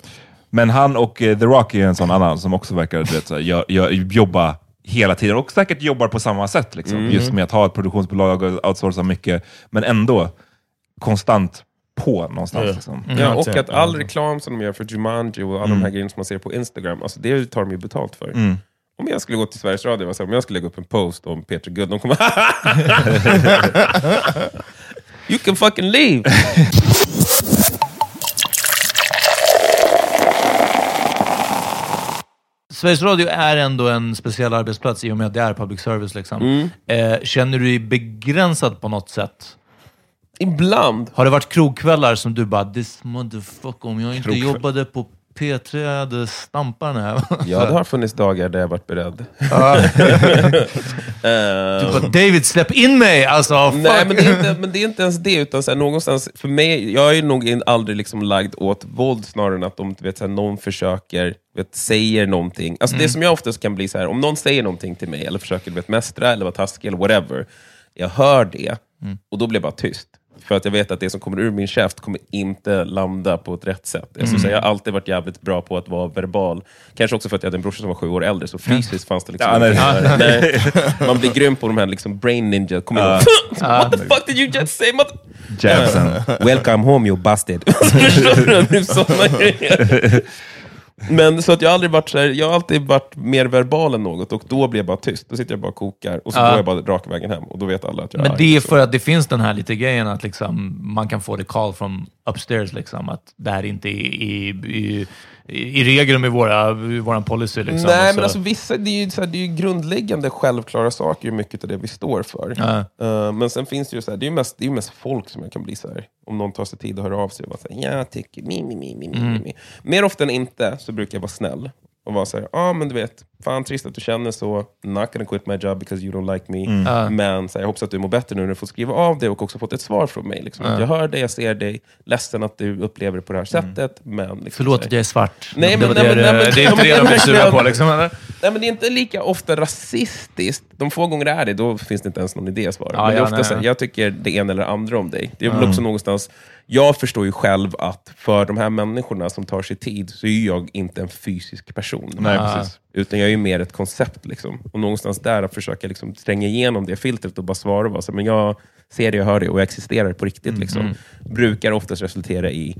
E: Men han och eh, The Rock är en sån annan som också verkar vet, så här, gör, gör, jobba hela tiden och säkert jobbar på samma sätt. Liksom.
B: Mm.
E: Just med att ha ett produktionsbolag och outsourca mycket, men ändå konstant på någonstans.
C: Ja.
E: Liksom.
B: Ja, och
C: Content,
B: att all reklam som de gör för Jumanji och alla de här grejerna som man ser på Instagram, alltså det tar de ju betalt för.
E: Mm.
B: Om jag skulle gå till Sveriges Radio, och om jag skulle lägga upp en post om Peter Good, de kommer You can fucking leave!
D: Sveriges Radio är ändå en speciell arbetsplats i och med att det är public service. Liksom.
B: Mm.
D: Eh, känner du dig begränsad på något sätt?
B: Ibland.
D: Har det varit krogkvällar som du bara, this motherfucker, om jag inte
B: Krogkväll.
D: jobbade på P3, jag hade stampat den här.
B: Ja, det har funnits dagar där jag varit beredd.
D: Du bara, David, släpp in mig! Alltså, fuck.
B: Nej, men det, är inte, men det är inte ens det. Utan så här, någonstans, för mig, jag är nog in- aldrig liksom lagd åt våld snarare än att om vet, så här, någon försöker, vet, säger någonting. Alltså Det som jag oftast kan bli så här, om någon säger någonting till mig, eller försöker vet, mästra, eller vara taskig, eller whatever. Jag hör det, och då blir jag bara tyst. För att jag vet att det som kommer ur min käft kommer inte landa på ett rätt sätt. Jag, skulle säga, jag har alltid varit jävligt bra på att vara verbal. Kanske också för att jag hade en brorsa som var sju år äldre, så fysiskt fanns det liksom
E: Ja, nej.
B: göra. nej. Man blir grym på de här liksom brain ninja. Kommer ihåg? What the fuck did you just say? mother-
E: Jabsen.
B: Welcome home you bastard. Såna grejer. Men så att jag aldrig varit så här, jag har alltid varit mer verbal än något och då blir jag bara tyst. Då sitter jag bara och kokar och så
D: Ja.
B: går jag bara raka vägen hem och då vet alla att jag
D: Men det är för att det finns den här lite grejen att liksom, man kan få det call from upstairs, liksom, att det här inte är i, i, i, regel med våra, våran policy. Liksom,
B: Nej,
D: Och så-
B: men alltså vissa, det är ju, så här, det är grundläggande självklara saker i mycket av det vi står för.
D: Ja.
B: Eh, men sen finns det ju så här, det är ju mest, det är mest folk som jag kan bli så här. om någon tar sig tid att höra av sig och bara säga jag tycker mi, mi, mi, mi, mi,
D: Mm.
B: mi. Mer ofta än inte så brukar jag vara snäll och vara så här, ja ah, men du vet, fan trist att du känner så, not gonna quit my job because you don't like me.
D: Mm. Ja.
B: Men så här, jag hoppas att du mår bättre nu när du får skriva av det och också fått ett svar från mig. Liksom.
D: Ja.
B: Jag hör dig, jag ser dig, ledsen att du upplever det på det här sättet. Men liksom,
D: Förlåt att jag är svart.
B: Nej,
D: det,
B: men-
D: var
B: nej,
D: det,
B: men- nej, men-
D: det är inte det de blir sura på. Liksom, eller?
B: Nej, men det är inte lika ofta rasistiskt. De få gånger det är det, då finns det inte ens någon idé att svara.
D: Ja,
B: men det är
D: ja,
B: ofta
D: nej,
B: så här, jag tycker det ena eller andra om dig. Det är väl
E: Mm.
B: också någonstans, jag förstår ju själv att för de här människorna som tar sig tid, så är jag inte en fysisk person.
E: Nej,
D: Ah.
E: precis.
B: Utan jag är ju mer ett koncept. Liksom. Och någonstans där att försöka liksom, tränga igenom det filtret och bara svara. och Bara, så, men jag ser det, jag hör det och jag existerar på riktigt.
D: Mm,
B: Liksom. Brukar oftast resultera i,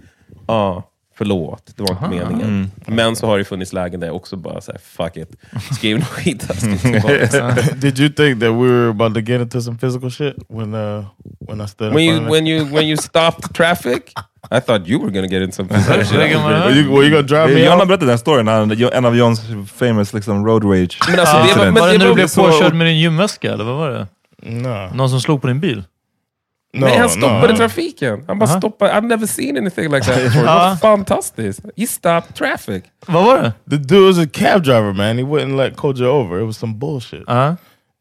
B: ja, ah, förlåt, det var inte meningen. Men så har det funnits lägen där jag också bara, så här, fuck it, skriv något skittaskigt. tillbaka.
C: Did you think that we were about to get into some physical shit when uh when I stood
B: when
C: in
B: you when you when you stopped traffic, I thought you were gonna get in some
C: Were you, were you gonna drive me
E: John har
C: out?
E: berättat den storyn, han, en av Johns famous liksom, road rage.
B: Men alltså, det var,
E: incident.
B: men
D: Var det när du blev påkörd med din gymväska, eller vad var det?
C: No.
D: Någon som slog på din bil?
C: No,
B: Nej, han stoppade
C: no.
B: trafiken. Han bara
D: Aha.
B: stoppade. I've never seen anything like that before. Det var
D: Ja.
B: fantastiskt. He stopped traffic.
D: Vad var det?
C: The dude was a cab driver, man. He wouldn't let Kojo over. It was some bullshit.
D: Uh-huh.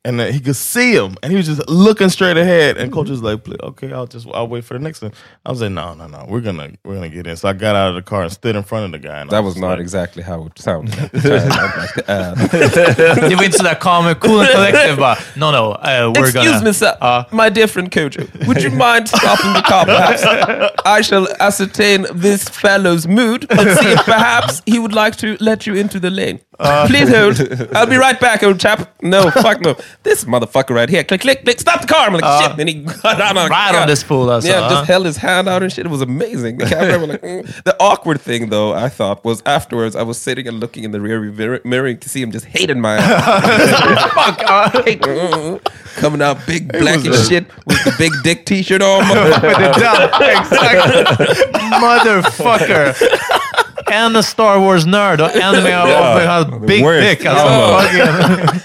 C: And uh, he could see him, and he was just looking straight ahead. And Coach was like, "Okay, I'll just I'll wait for the next one." I was like, "No, no, no, we're gonna we're gonna get in." So I got out of the car and stood in front of the guy. And I
B: That was
C: just
B: not
C: like,
B: exactly how it sounded. at the time. I'm like, uh,
D: Det var inte sådär calm and cool and collected bara, no no, uh, we're
B: Excuse
D: gonna...
B: me, sir.
D: Ja.
B: My dear friend Kojo, would you mind stopping the car perhaps? I shall ascertain this fellow's mood and see if perhaps he would like to let you into the lane. Please hold. I'll be right back, old chap. No, fuck no. This motherfucker right here. Click, click, click. Stop the car. I'm like,
D: Uh,
B: shit. Then he got of
D: right on this fool, alltså.
B: Yeah,
D: Uh.
B: just held his hand out and shit. It was amazing. The camera was like, mm. The awkward thing, though, I thought, was afterwards I was sitting and looking in the rear mirror, mirror to see him just hating my ass.
D: Fuck, uh,
B: coming out big black and shit with the big dick t-shirt on.
D: Exakt. Motherfucker. En Star Wars-nörd och en med
E: Ja.
D: har big
E: Worst.
D: dick. Alltså, fucking-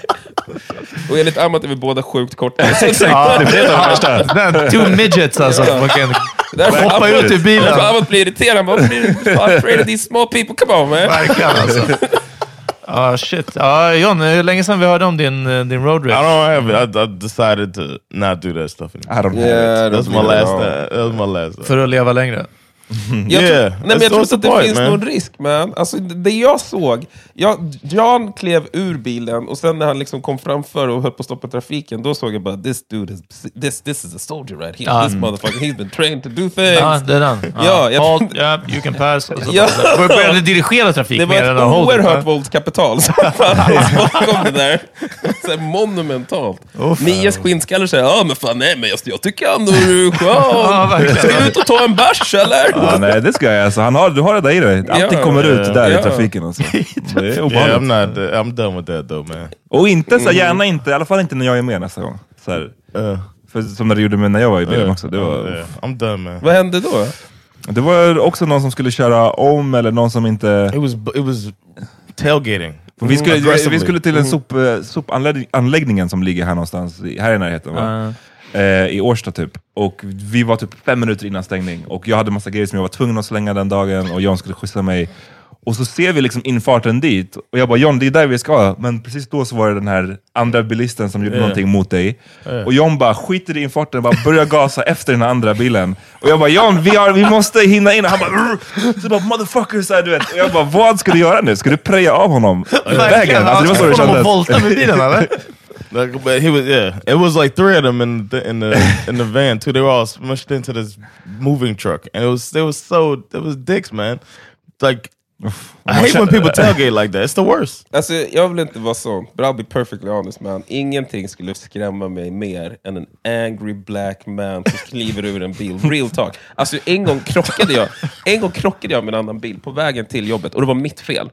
B: och enligt Amat är vi båda sjukt korta.
D: Ja, det är de värsta. Two midgets alltså. Fucking
B: Därför
D: hoppa ut ur bilen.
B: Amat blir irriterad. Han bara, "Varför blir du afraid of these small people? Come on man.
D: Verkligen alltså. Ja, shit. Ja, John, hur länge sedan vi hörde om din, eh, din road
C: I
D: rage?
C: don't have it. I, I decided to not do that stuff anymore.
E: I don't have
B: Yeah,
E: it.
C: That's my last. Uh, that was my last. Uh,
D: För att leva längre?
B: Jag
C: Yeah,
B: tror, nej, men jag tror inte att det
C: point,
B: finns
C: man?
B: någon risk man. Alltså, det jag såg, jag, John klev ur bilen och sen när han liksom kom framför och höll på att stoppa trafiken, då såg jag bara this dude is, this, this is a soldier right here.
D: Ja.
B: This motherfucker, he's been trained to do things.
D: Ja, det är den.
B: Ja, jag-
D: Halt, ja, you can pass.
B: Ja.
D: Började dirigera trafik
B: Det var ett
D: hold
B: oerhört våldskapital som fanns bakom det där. Så här monumentalt. Nias skinnskallar säger ja men fan nej men jag, jag tycker ändå du är skön.
D: verkligen.
B: Ska vi ut och ta en bärs eller?
E: Ja, nej, this guy alltså, han har, du har det där i dig. Allting
B: Ja.
E: kommer ut där
B: Ja.
E: i trafiken. Alltså. Det är
C: yeah,
E: obehagligt.
C: I'm not. I'm done with that though, man.
E: Och inte så gärna inte, i alla fall inte när jag är med nästa gång. Så här,
C: Uh,
E: för, som när du gjorde med när jag var i bilen också. Det var,
C: yeah, I'm done, man.
B: Vad hände då?
E: det var också någon som skulle köra om eller någon som inte...
C: It was it was tailgating.
E: Vi skulle, vi, skulle till en sop, eh, sopanläggningen som ligger här någonstans, här i närheten. Va? Eh, I Årsta typ. Och vi var typ fem minuter innan stängning. Och jag hade massa grejer som jag var tvungen att slänga den dagen och John skulle skjutsa mig. Och så ser vi liksom infarten dit. Och jag bara, John det är där vi ska. Men precis då så var det den här andra bilisten som gjorde
C: Ja.
E: någonting mot dig. Och John bara skiter i infarten och bara börjar gasa efter den här andra bilen. Och jag bara, John vi, har, vi måste hinna in. Och han bara, "Rrr." så bara motherfucker, så här, du vet. Och jag bara, vad ska du göra nu? Ska du preja av honom? vägen? Alltså, det var så det kändes.
D: volta med bilen eller?
C: Like, but he was yeah. It was like three of them in the in the in the van too. They were all smushed into this moving truck, and it was it was so it was dicks, man. Like I hate when people tailgate like that. It's the worst.
B: Alltså, jag vill inte vara sån, but I'll be perfectly honest man. Ingenting skulle skrämma mig mer än en angry black man som kliver ur en bil. Real talk. Alltså en gång krockade jag En gång krockade jag med en annan bil på vägen till jobbet och det var mitt fel.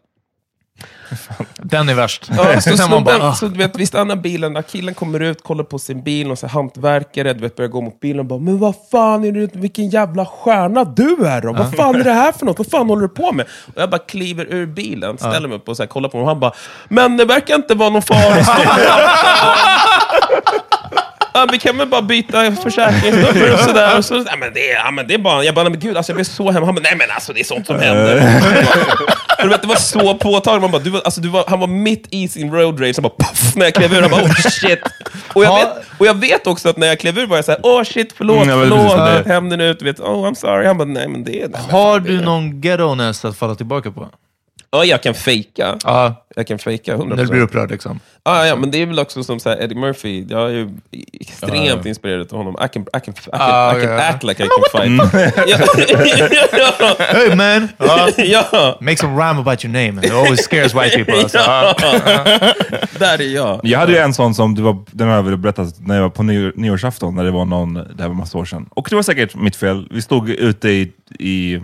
D: Den är värst.
B: Ja, så,
D: bara,
B: snubben,
D: ah.
B: så du vet, vi stannar bilen, när killen kommer ut, kollar på sin bil och så hantverkare, du vet, börjar gå mot bilen och bara Men vad fan är du, vilken jävla stjärna du är då? Vad fan är det här för något? Vad fan håller du på med? Och jag bara kliver ur bilen, ställer mig upp och så här, kollar på honom och han bara Men det verkar inte vara någon fara. Ja, vi kan väl bara byta försäkringsnummer och sådär. Och så, ja, men det, är- ja, men det är bara, jag bara, men gud, alltså, jag blev så hemma. Han bara, nej men alltså det är sånt som händer. För du vet, det var så påtagligt. Man bara, du var, alltså, du var, han var mitt i sin road rage, så bara puff, när jag klev ur. Han bara, oh shit. Och jag,
D: Ja.
B: vet, och jag vet också att när jag klev ur var jag såhär, oh shit, förlåt,
E: Mm,
B: förlåt.
E: det.
B: Hämnden ut, du vet, oh I'm sorry. Han bara, nej men det är... Nej,
D: Har
B: fan, det
D: du
B: är-
D: någon ghetto-ness att falla tillbaka på?
B: Ja, jag kan fejka.
D: Ja,
B: Jag kan fejka 100%.
D: när du blir upprörd liksom.
B: Ah, ja, men det är väl också som så Eddie Murphy, jag är ju extremt inspirerad av honom. I can, I can, I can,
D: Ah,
B: I can
D: okay.
B: act like I can fight. ja,
D: Hey man!
B: ja,
D: Make some rhyme about your name. It always scares white people. Alltså.
B: ja. Där är jag.
E: Jag hade ju en sån som, du var, den har jag väl berättat, när jag var på nyår, nyårsafton, när det var någon, det här var massa år sedan. Och det var säkert mitt fel. Vi stod ute i, i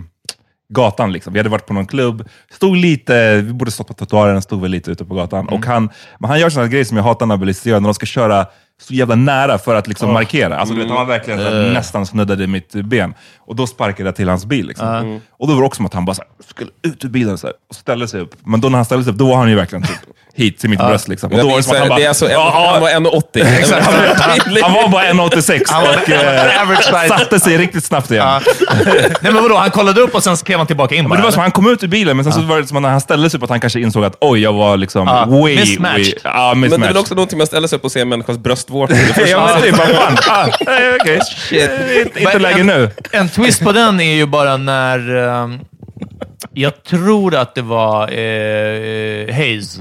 E: gatan, liksom. vi hade varit på någon klubb, stod lite, vi borde stått på trottoaren, stod väl lite ute på gatan. Och han, men han gör sådana grejer som jag hatar när bilister gör, när de ska köra så jävla nära för att liksom markera. Alltså, du vet, han verkligen så här, nästan snuddade mitt ben. Och då sparkade jag till hans bil. Liksom. Och då var det också som att han bara så här, skulle ut ur bilen så här, och ställde sig upp. Men då när han ställde sig upp, då var han ju verkligen typ hit till mitt bröst. Liksom. Och då var det som att han bara...
B: Det är alltså en- han var 1,80.
E: Exakt. Han, han, han var bara 1,86 och eh,
D: average size.
E: satte sig riktigt snabbt igen.
D: Ja. Nej men vadå, han kollade upp och sen skrev han tillbaka in
E: Men det var som
D: eller?
E: han kom ut ur bilen, men sen så var det som att när han ställde sig upp att han kanske insåg att oj, jag var liksom
D: Ja,
E: way...
D: mismatched.
E: way ja,
B: Men det är väl
E: mismatched.
B: också någonting man ställer sig upp och ser en människas bröstvårtor.
E: Ja, men typ, vad fan. Ah, eh, Okej, inte, inte
D: Men
E: läge
D: en,
E: nu.
D: En twist på den är ju bara när... ehm, jag tror att det var eh, Hayes.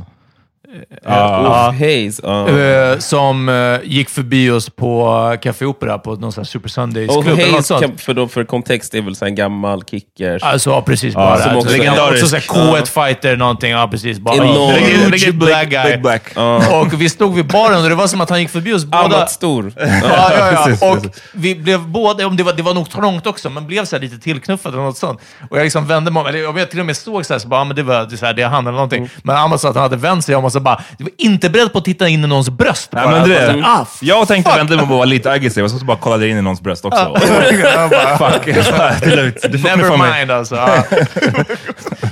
B: Ja. Hayes. ja.
D: eh, som eh, gick förbi oss på Café Opera på någon sån här Super
B: Och
D: Sundays-klubb.
B: Hayes, kan- för, då, för kontext, är väl så en gammal kickers.
D: Alltså, ja, precis. Bara.
B: som också
D: också såhär K1-fighter, någonting. Ja, precis. Bara,
B: Enorm.
D: Riktigt- riktigt black guy.
E: Big black.
D: Och vi stod vid baren och det var som att han gick förbi oss båda.
B: Annat stor.
D: Ja, ja, ja.
E: Precis,
D: Och
E: precis.
D: vi blev båda, om det var, det var nog trångt också, men blev så här lite tillknuffade eller något sånt. Och jag liksom vände mig om, eller jag till och med såg så här, så bara, ja, men det var det så här, det är han eller någonting.
E: Mm.
D: Men att han hade vänt sig om och så bara, du var inte beredd på att titta in i någons bröst.
E: Nej,
D: bara.
E: men det,
D: Bara så här, ah,
E: jag tänkte mig om och vara lite aggressiv, och så bara kollade in i någons bröst också.
D: Jag bara,
E: Fuck, det är lugnt. Du får-
D: Never mind alltså. Ja.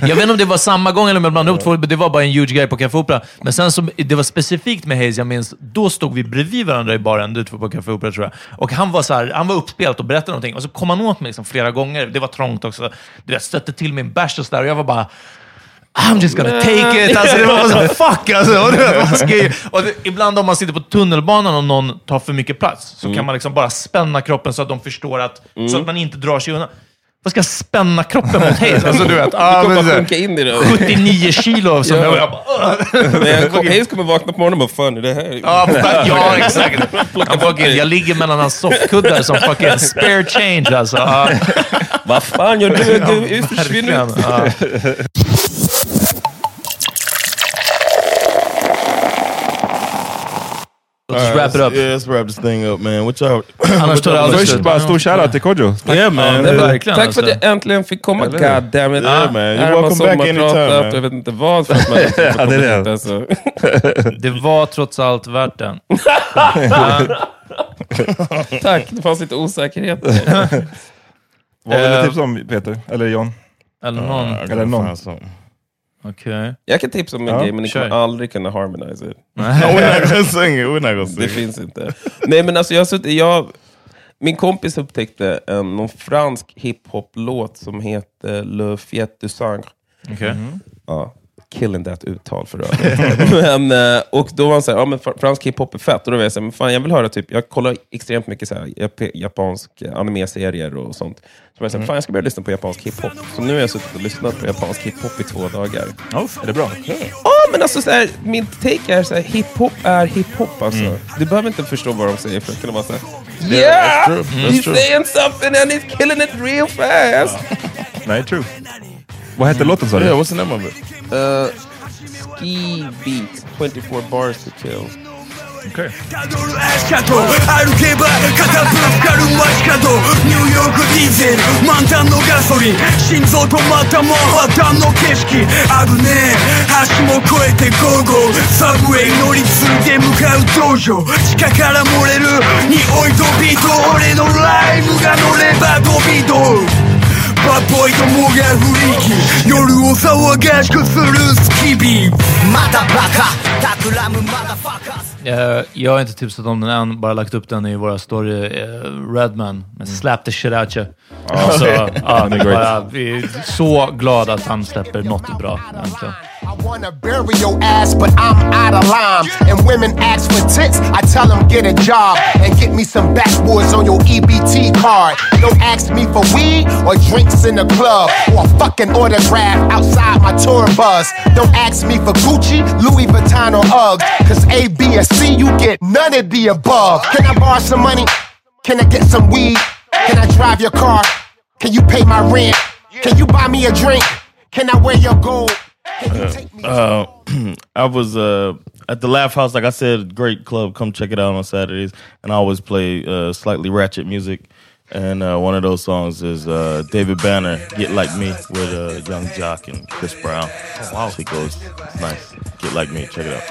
D: Jag vet inte om det var samma gång eller om jag blandade ihop två, men det var bara en huge guy på Café Opera. Men sen så, det var specifikt med Hayes, jag minns, då stod vi bredvid varandra i baren, du två på Café Opera tror jag. Och han var så här, han var uppspelt och berättade någonting. Och så kom han åt mig liksom flera gånger. Det var trångt också. Du vet, stötte till min bärs och sådär. Och jag var bara, I'm just gonna take it. Alltså, det var så fuck alltså. Och, du vet, man ska ju, och det, ibland om man sitter på tunnelbanan och någon tar för mycket plats, så kan man liksom bara spänna kroppen så att de förstår att, så att man inte drar sig undan. Vad ska jag spänna kroppen mot Hayes? Alltså, du vet, ah,
B: Du kommer bara sjunka in i det.
D: 79 kilo som
B: Ja.
D: jag, jag bara,
B: Hayes kommer vakna på morgonen och bara, fan är det här?
D: Ja, fuck, ja, exakt. Han fucking, jag ligger mellan hans soffkuddar som fucking spare change alltså. Ja,
B: Vad fan gör du? Du försvinner.
D: verkligen. Låt oss wrap it up.
C: Yeah, let's wrap this thing up, man. What y'all?
D: Annars tar det aldrig slut.
E: bara stor shoutout till Kodjo.
C: Yeah, man.
D: Verkligen,
B: Tack för att
D: alltså.
B: jag äntligen fick komma. God damn it.
C: Yeah, man. You're welcome back anytime, man.
B: Jag vet inte vad att inte
E: Ja, det är det.
B: Alltså.
D: Det var trots allt värt den.
B: Tack, det fanns lite osäkerhet.
E: Vad vill
D: Eh,
E: du tipsa om Peter? Eller John?
D: Eller någon.
E: Eller någon.
D: Okej.
B: Jag kan tipsa om en
E: Ja,
B: grej, men ni kommer aldrig kunna harmonize it.
C: We're not gonna
B: Det finns inte. Nej men alltså jag jag, min kompis upptäckte en, någon fransk hiphop-låt som heter Le Fiet du Sangre.
D: Okej.
B: Ja, killing that uttal för övrigt. men, eh, och då var han såhär, ja men fr- fransk hiphop är fett. Och då var jag såhär, men fan jag vill höra typ, jag kollar extremt mycket såhär, jap- japansk anime-serier och sånt. Så jag såhär, fan jag ska börja lyssna på japansk hiphop. Så nu har jag suttit och lyssnat på japansk hiphop i två dagar.
E: Är det bra?
B: Ja, men alltså såhär, min take är såhär, hiphop är hiphop alltså. Du behöver inte förstå vad de säger för att kunna vara såhär, yeah! He's saying something and he's killing it real fast!
E: Nej, true. Vad hette låten sa du?
C: Yeah, what's the name of it?
B: Uh, ski beat, 24 bars to kill.
I: と歩けば片ぶつかる街角ニューヨークディーゼル満タンのガソリン心臓止まったマンハッタンの景色危ねえ橋も越えてゴーゴーサブウェイ乗り継いで向かう道場地下から漏れる匂いとビート俺のライブが乗ればドビートバッボイどもがフリーキー夜を騒がしくするスキビまたバカ企むマダファカー
D: Eh, jag har inte tipsat om den än, bara lagt upp den i våra story. Eh, Redman med Slap the shit out you. Alltså, ja,
E: det är great.
D: bara, vi är så glada att han släpper något bra. Äntligen.
J: Wanna bury your ass, but I'm out of lime. And women ask for tits, I tell them get a job and get me some backwoods on your EBT card. Don't ask me for weed or drinks in the club or a fucking autograph outside my tour bus. Don't ask me for Gucci, Louis Vuitton or Uggs, cause A, B, or C, you get none of the above. Can I borrow some money? Can I get some weed? Can I drive your car? Can you pay my rent? Can you buy me a drink? Can I wear your gold?
C: Uh, I was uh, at the Laugh House, like I said, great club. Come check it out on Saturdays. And I always play uh, slightly ratchet music. And uh, one of those songs is uh, David Banner, "Get Like Me" with uh, Young Jock and Chris Brown. wow, it goes nice. Get like me, check it out.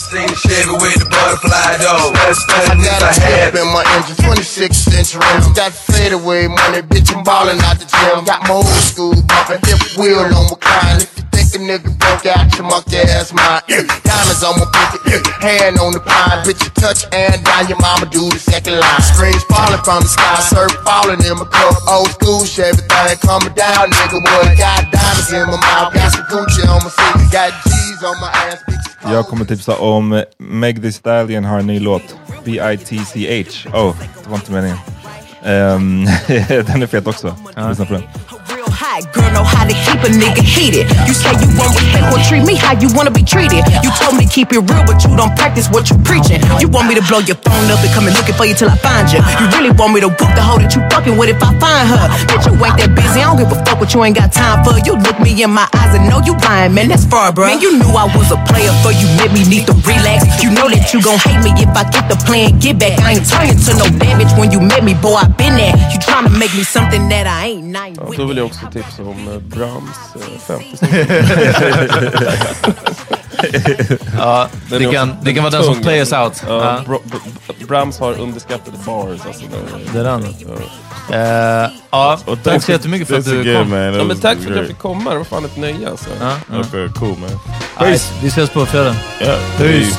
I: Seen the Chevy with the butterfly door.
J: I got a step in my engine, 26 inch rims. Got fadeaway money, bitch, I'm ballin' out the gym. Got my old school bumpin', hip wheel on recline. If you think a nigga broke out your monkey ass mind. Diamonds on my pinky, hand on the pine. Bitch, you touch and down, your mama do the second line. Screams falling from the sky, surf falling in my cup. Old school, shit, everything coming down, nigga. What? Got diamonds in my mouth, got some Gucci on my seat, got G's on my ass, bitches.
E: Jag kommer tipsa om eh, Meg Thee Stallion har en ny låt. B-I-T-C-H. Oh, det var inte meningen. Ehm, den är fet också. Lyssna på den.
K: Girl know how to keep a nigga heated. You say you want respect, well treat me how you wanna be treated. You told me to keep it real, but you don't practice what you preaching. You want me to blow your phone up and come and looking for you till I find you. You really want me to whoop the hoe that you fucking with if I find her. Bitch, you ain't that busy, I don't give a fuck what you ain't got time for. You look me in my eyes and know you lying, man, that's far, bro. Man, you knew I was a player, for you met me need to relax. You know that you gon' hate me if I get the plan, get back. I ain't turning to no damage when you met me, boy, I been there. You tryna make me something that I ain't,
B: Ja,
K: with
B: också tipsa om eh, Brahms eh, 50
D: Ja,
B: Den
D: det
B: är
D: kan, det kan vara den som play us
B: alltså.
D: out.
B: Ja,
D: Ja.
B: Bra- Bra- Brahms har underskattade bars. Alltså,
D: Det är den. Eh, ja, tack så jättemycket för att du kom.
B: Ja, men tack för att jag fick komma. Det var fan ett nöje alltså.
D: Ja, ja.
C: Okay, cool man.
D: Nej, vi ses på fredag.
C: Yeah.
D: Peace.